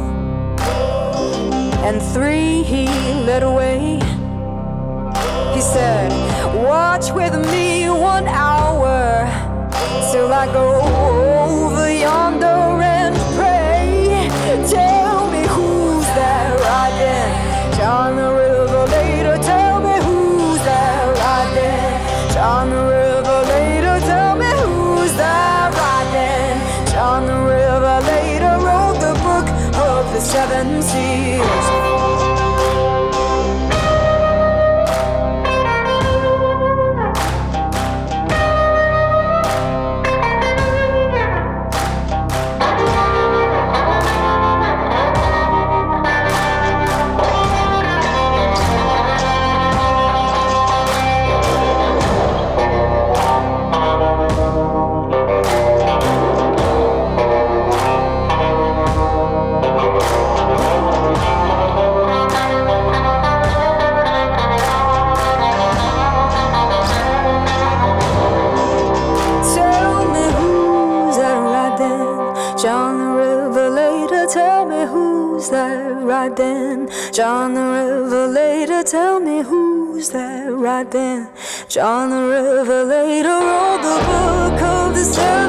and three he led away. He said, Watch with me one hour till I go over yonder John the Revelator, tell me who's that right then? John the Revelator wrote the book of the seven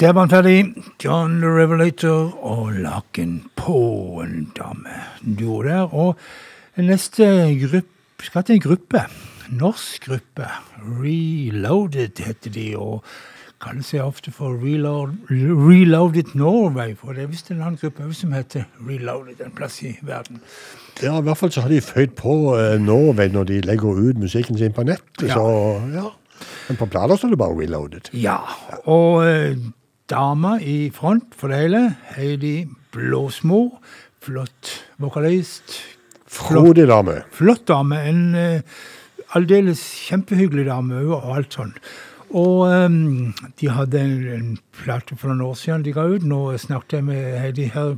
Der var han ferdig. John the Revelator og Laken på en dame. Du der. Og neste gruppe skal til en gruppe. Norsk gruppe. Reloaded heter de, og kaller seg ofte for Reload, Reloaded Norway. For det er visst en annen gruppe som heter Reloaded en plass i verden. ja, i hvert fall så har de føyd på uh, Norway når de legger ut musikken sin på nettet, Ja. så ja. Men på plata så er det bare reloaded. Ja, og eh, dama i front for det hele, Heidi Blåsmo, flott vokalist, Frodig dame. Flott dame. En uh, aldeles kjempehyggelig dame og alt sånn. Og um, de hadde en, en plate for noen år siden de ga ut. Nå snakket jeg med Heidi her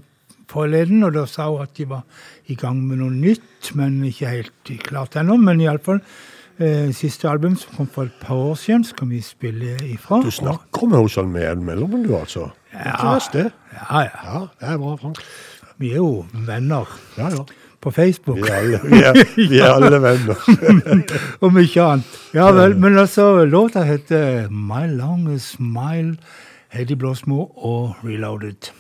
forleden, og da sa hun at de var i gang med noe nytt, men ikke helt klart ennå. Men iallfall eh, siste album som kom for et par år siden, skal vi spille ifra. Du snakker med henne med mellom, du, altså? Ja. Det. Ja, ja. Ja, det er bra, Frank. Vi er jo venner Ja, ja. på Facebook. Vi er alle, vi er, vi er alle venner. Om ikke annet. Ja vel. Men altså, låta heter My Longest Smile, Heidi Blåsmo og Reloaded.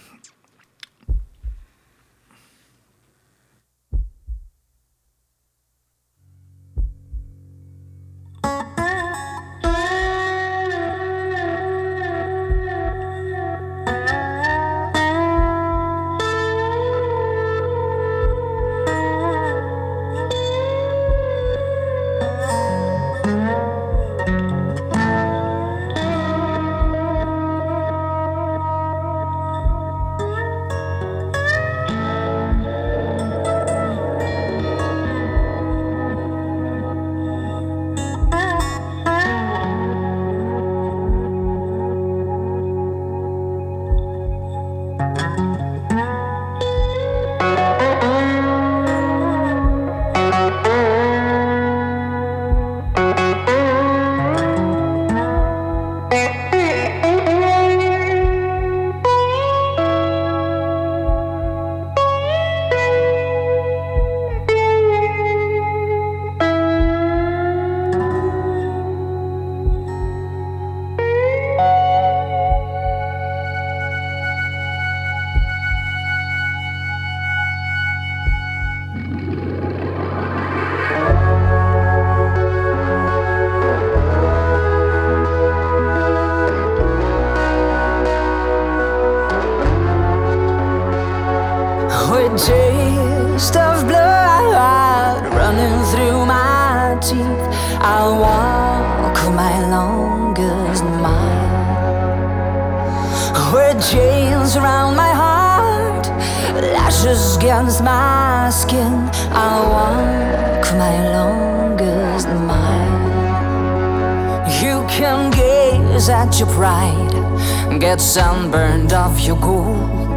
Gaze at your pride, get sunburned off your gold.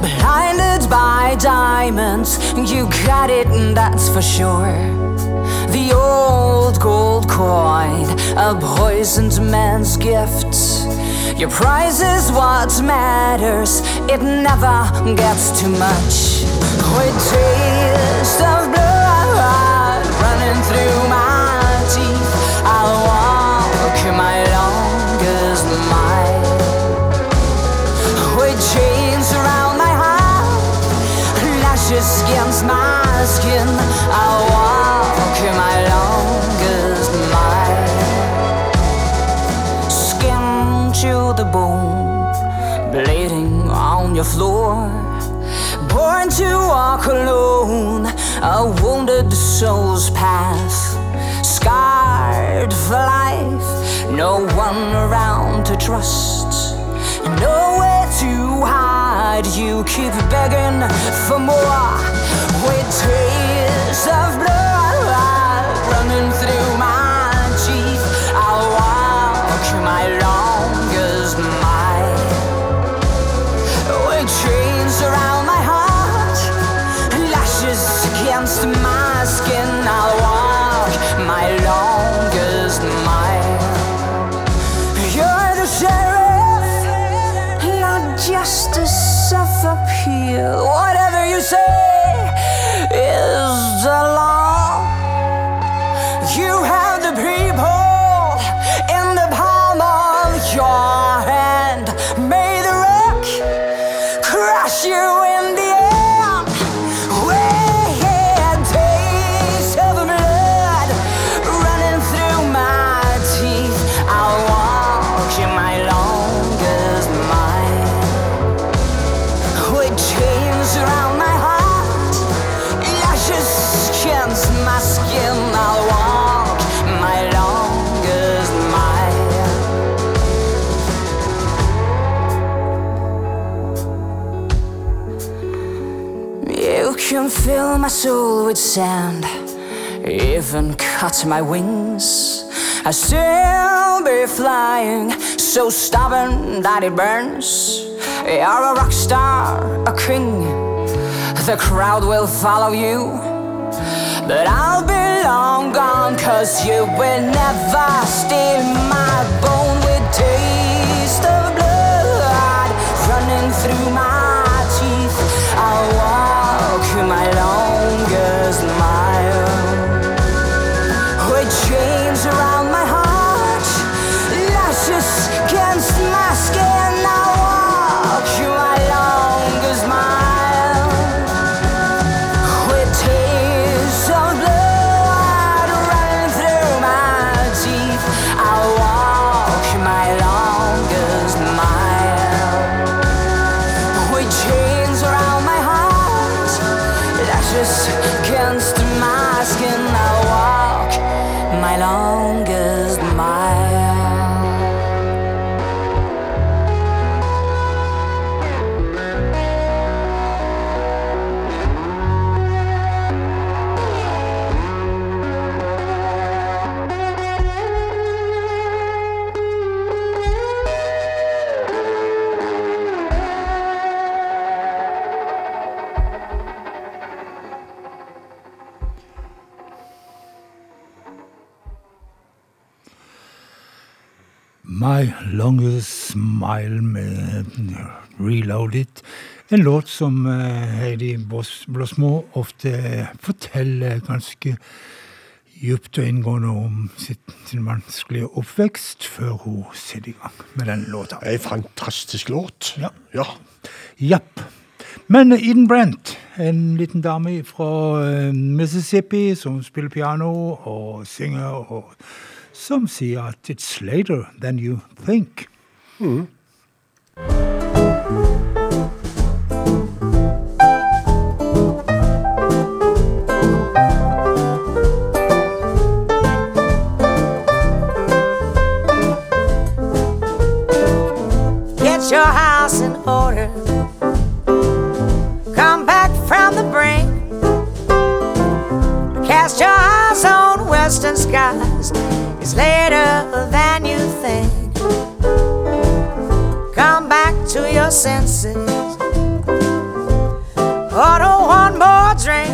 Blinded by diamonds, you got it, and that's for sure. The old gold coin, a poisoned man's gift. Your price is what matters, it never gets too much. With taste of blood running through my against my skin, I'll walk my longest mile. Skin to the bone, bleeding on your floor. Born to walk alone, a wounded soul's path. Scarred for life, no one around to trust. Nowhere to hide, you keep begging for more. With tears of blood with sand, even cut my wings. I still be flying, so stubborn that it burns. You're a rock star, a king. The crowd will follow you. But I'll be long gone, cause you will never steal my bone with taste of blood running through my teeth. I'll walk my longest Longest Smile med Reloaded. En låt som eh, Heidi Blåsmå Blåsmo ofte forteller ganske djupt og inngående om sitt, sin vanskelige oppvekst, før hun setter i gang med den låta. En fantastisk låt. Ja. Ja. Japp. Men Eden Brent, en liten dame fra eh, Mississippi som spiller piano og synger, og som see at it's later than you think. Get your house in order. Come back from the brink. Cast your eyes on western skies. It's later than you think. Come back to your senses. Order one more drink.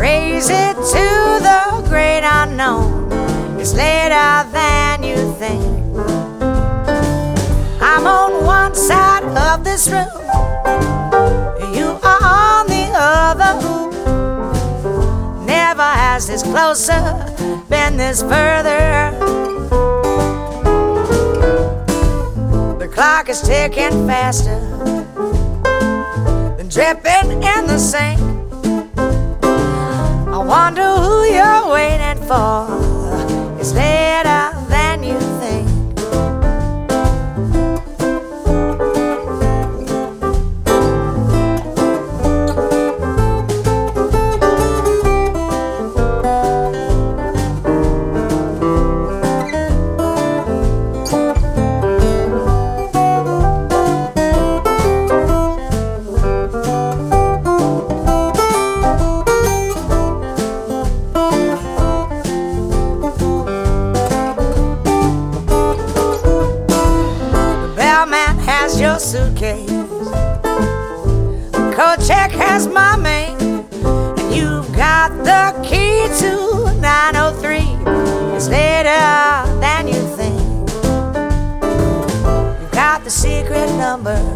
Raise it to the great unknown. It's later than you think. I'm on one side of this room. You are on the other. This closer been this further. The clock is ticking faster than dripping in the sink. I wonder who you're waiting for. It's later It's than you think. You've got the secret number.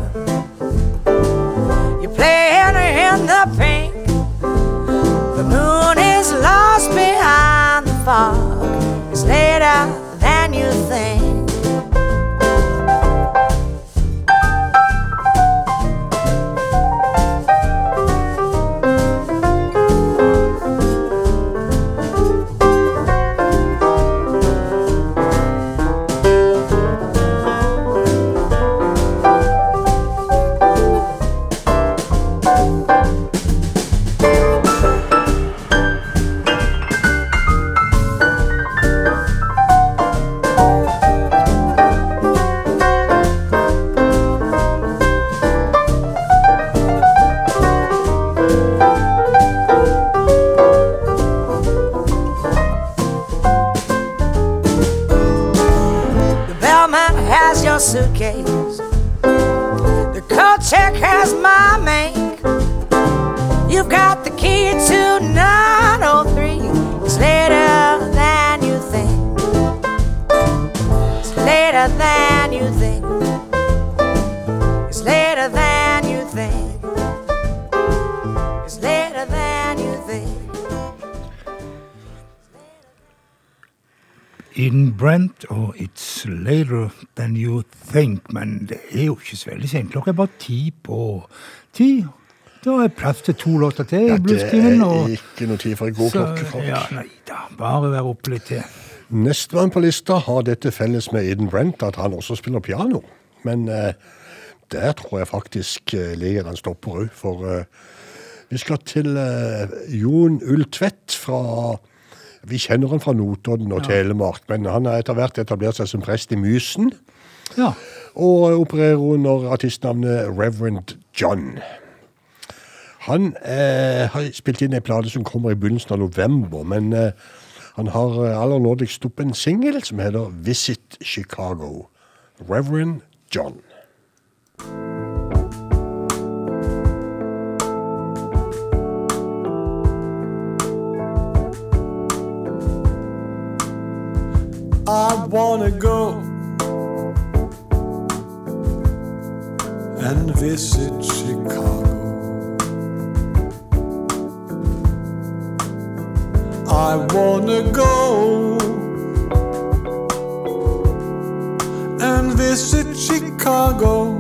suitcase. Eden Brent og It's Later Than You Think. Men det er jo ikke så veldig sent. Klokka er bare ti på ti. Da er plass til to låter til i Ja, det er ikke noe tid for en god klokke, folk. Ja, nei da. Bare være oppe litt til. Nestemann på lista har dette felles med Eden Brent, at han også spiller piano. Men eh, der tror jeg faktisk eh, han stopper òg, for eh, vi skal til eh, Jon Ulltvedt fra Vi kjenner han fra Notodden og Telemark, men han har etter hvert etablert seg som prest i Mysen. Ja. Og opererer under artistnavnet Reverend John. Han eh, har spilt inn en plate som kommer i begynnelsen av november, men eh, han har eh, aller nådigst opp en singel som heter Visit Chicago. Reverend John. I wanna go and visit Chicago. I wanna go and visit Chicago.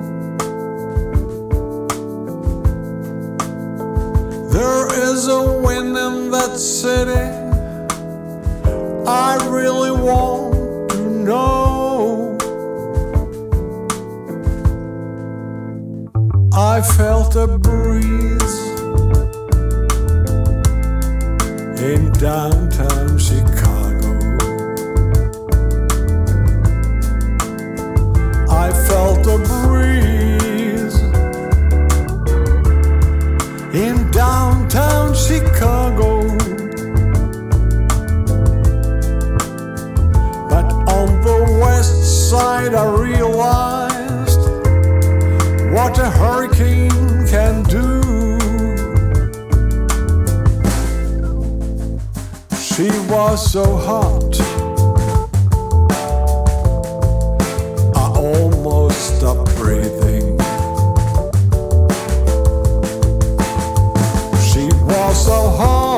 There is a wind in that city. I really want know. I felt a breeze in downtown Chicago. I felt a breeze in downtown Chicago. Side, I realized what a hurricane can do. She was so hot, I almost stopped breathing. She was so hot.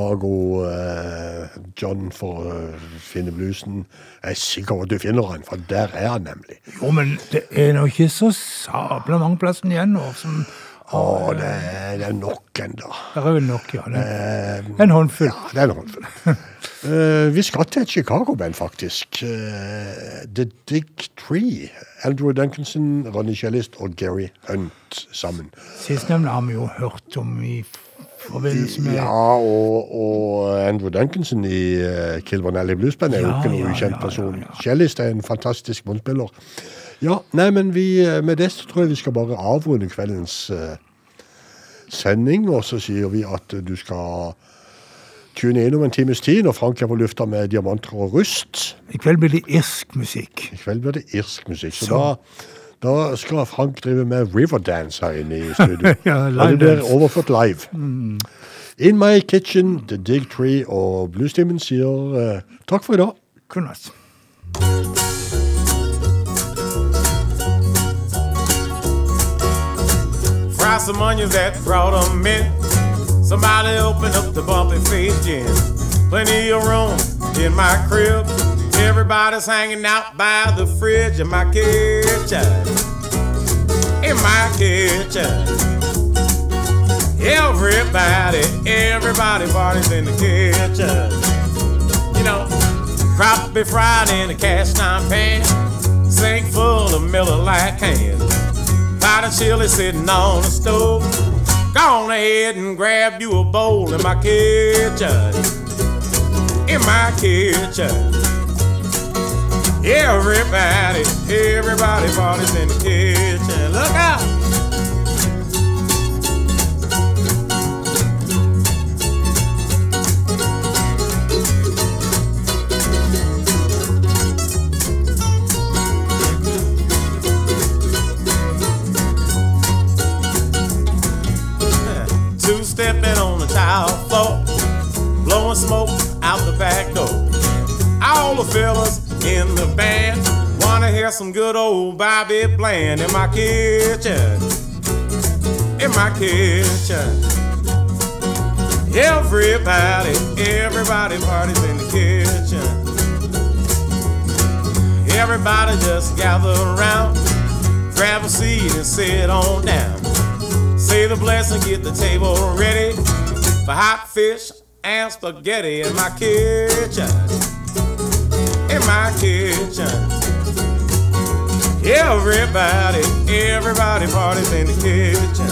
Chicago, eh, John, for å finne bluesen. Jeg er sikker på at du finner han, for der er han nemlig. Jo, men det er nå ikke så sabla mange plassene igjen nå som Å, det er, det er nok ennå. Det er vel nok, ja. Det Eh, er en håndfull. Ja, det er en håndfull. uh, vi skal til et Chicago-band, faktisk. Uh, The Dig Tree. Andrew Duncanson, Ronny Cellist og Gary Hunt sammen. Sistnevnte har vi jo hørt om i forbindelse med Ja, og, og Andrew Duncanson i uh, Kilburn Alley Blues Band er jo ikke noen ukjent person. Cellist er en fantastisk munnspiller. Ja, nei, men vi, eh, med det så tror jeg vi skal bare avrunde kveldens uh, sending, og så sier vi at eh, du skal tune inn om en times tid når Frank er på lufta med diamanter og rust. I kveld blir det irsk musikk. I kveld blir det irsk musikk, så, Så. da, da skal Frank drive med Riverdance her inne i studio. Ja, og det blir live-dance. overført live. Mm. In My Kitchen, The Dig Tree og Bluestimen sier eh, takk for i dag. God natt. Fry some onions that brought 'em in. Somebody open up the bumpy face gin. Plenty of room in my crib. Everybody's hanging out by the fridge in my kitchen. In my kitchen. Everybody, everybody parties in the kitchen. You know, crappie fried in a cast iron pan. Sink full of Miller Lite cans. Pot of chili sitting on the stove. Go on ahead and grab you a bowl in my kitchen. In my kitchen. Everybody, everybody parties in the kitchen. Look out! Two stepping on the tile floor, blowing smoke out the back door. All the fellas in the band wanna hear some good old Bobby Bland in my kitchen. In my kitchen. Everybody, everybody parties in the kitchen. Everybody just gather around, grab a seat and sit on down. Say the blessing, get the table ready for hot fish and spaghetti in my kitchen. In my kitchen. Everybody, everybody parties in the kitchen.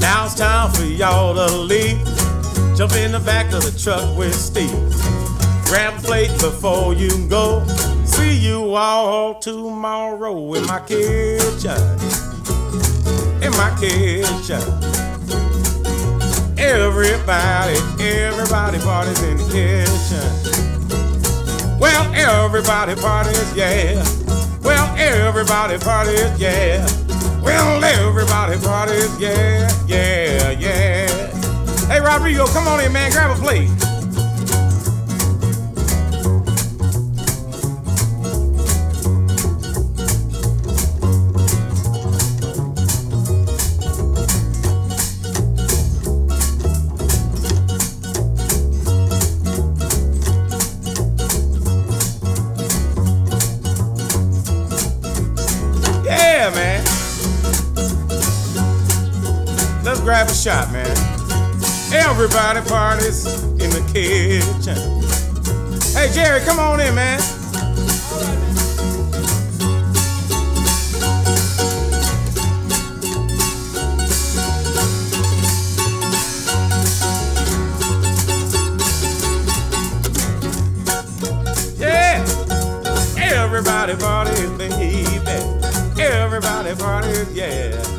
Now it's time for y'all to leave. Jump in the back of the truck with Steve. Grab a plate before you go. See you all tomorrow in my kitchen. In my kitchen. Everybody, everybody parties in the kitchen. Well, everybody parties, yeah. Well, everybody parties, yeah. Well, everybody parties, yeah, yeah, yeah. Hey, Rodrigo, come on in, man. Grab a plate. Yeah, man. Let's grab a shot, man. Everybody parties in the kitchen. Hey, Jerry, come on in, man. Yeah. Everybody parties, baby. Everybody parties, yeah.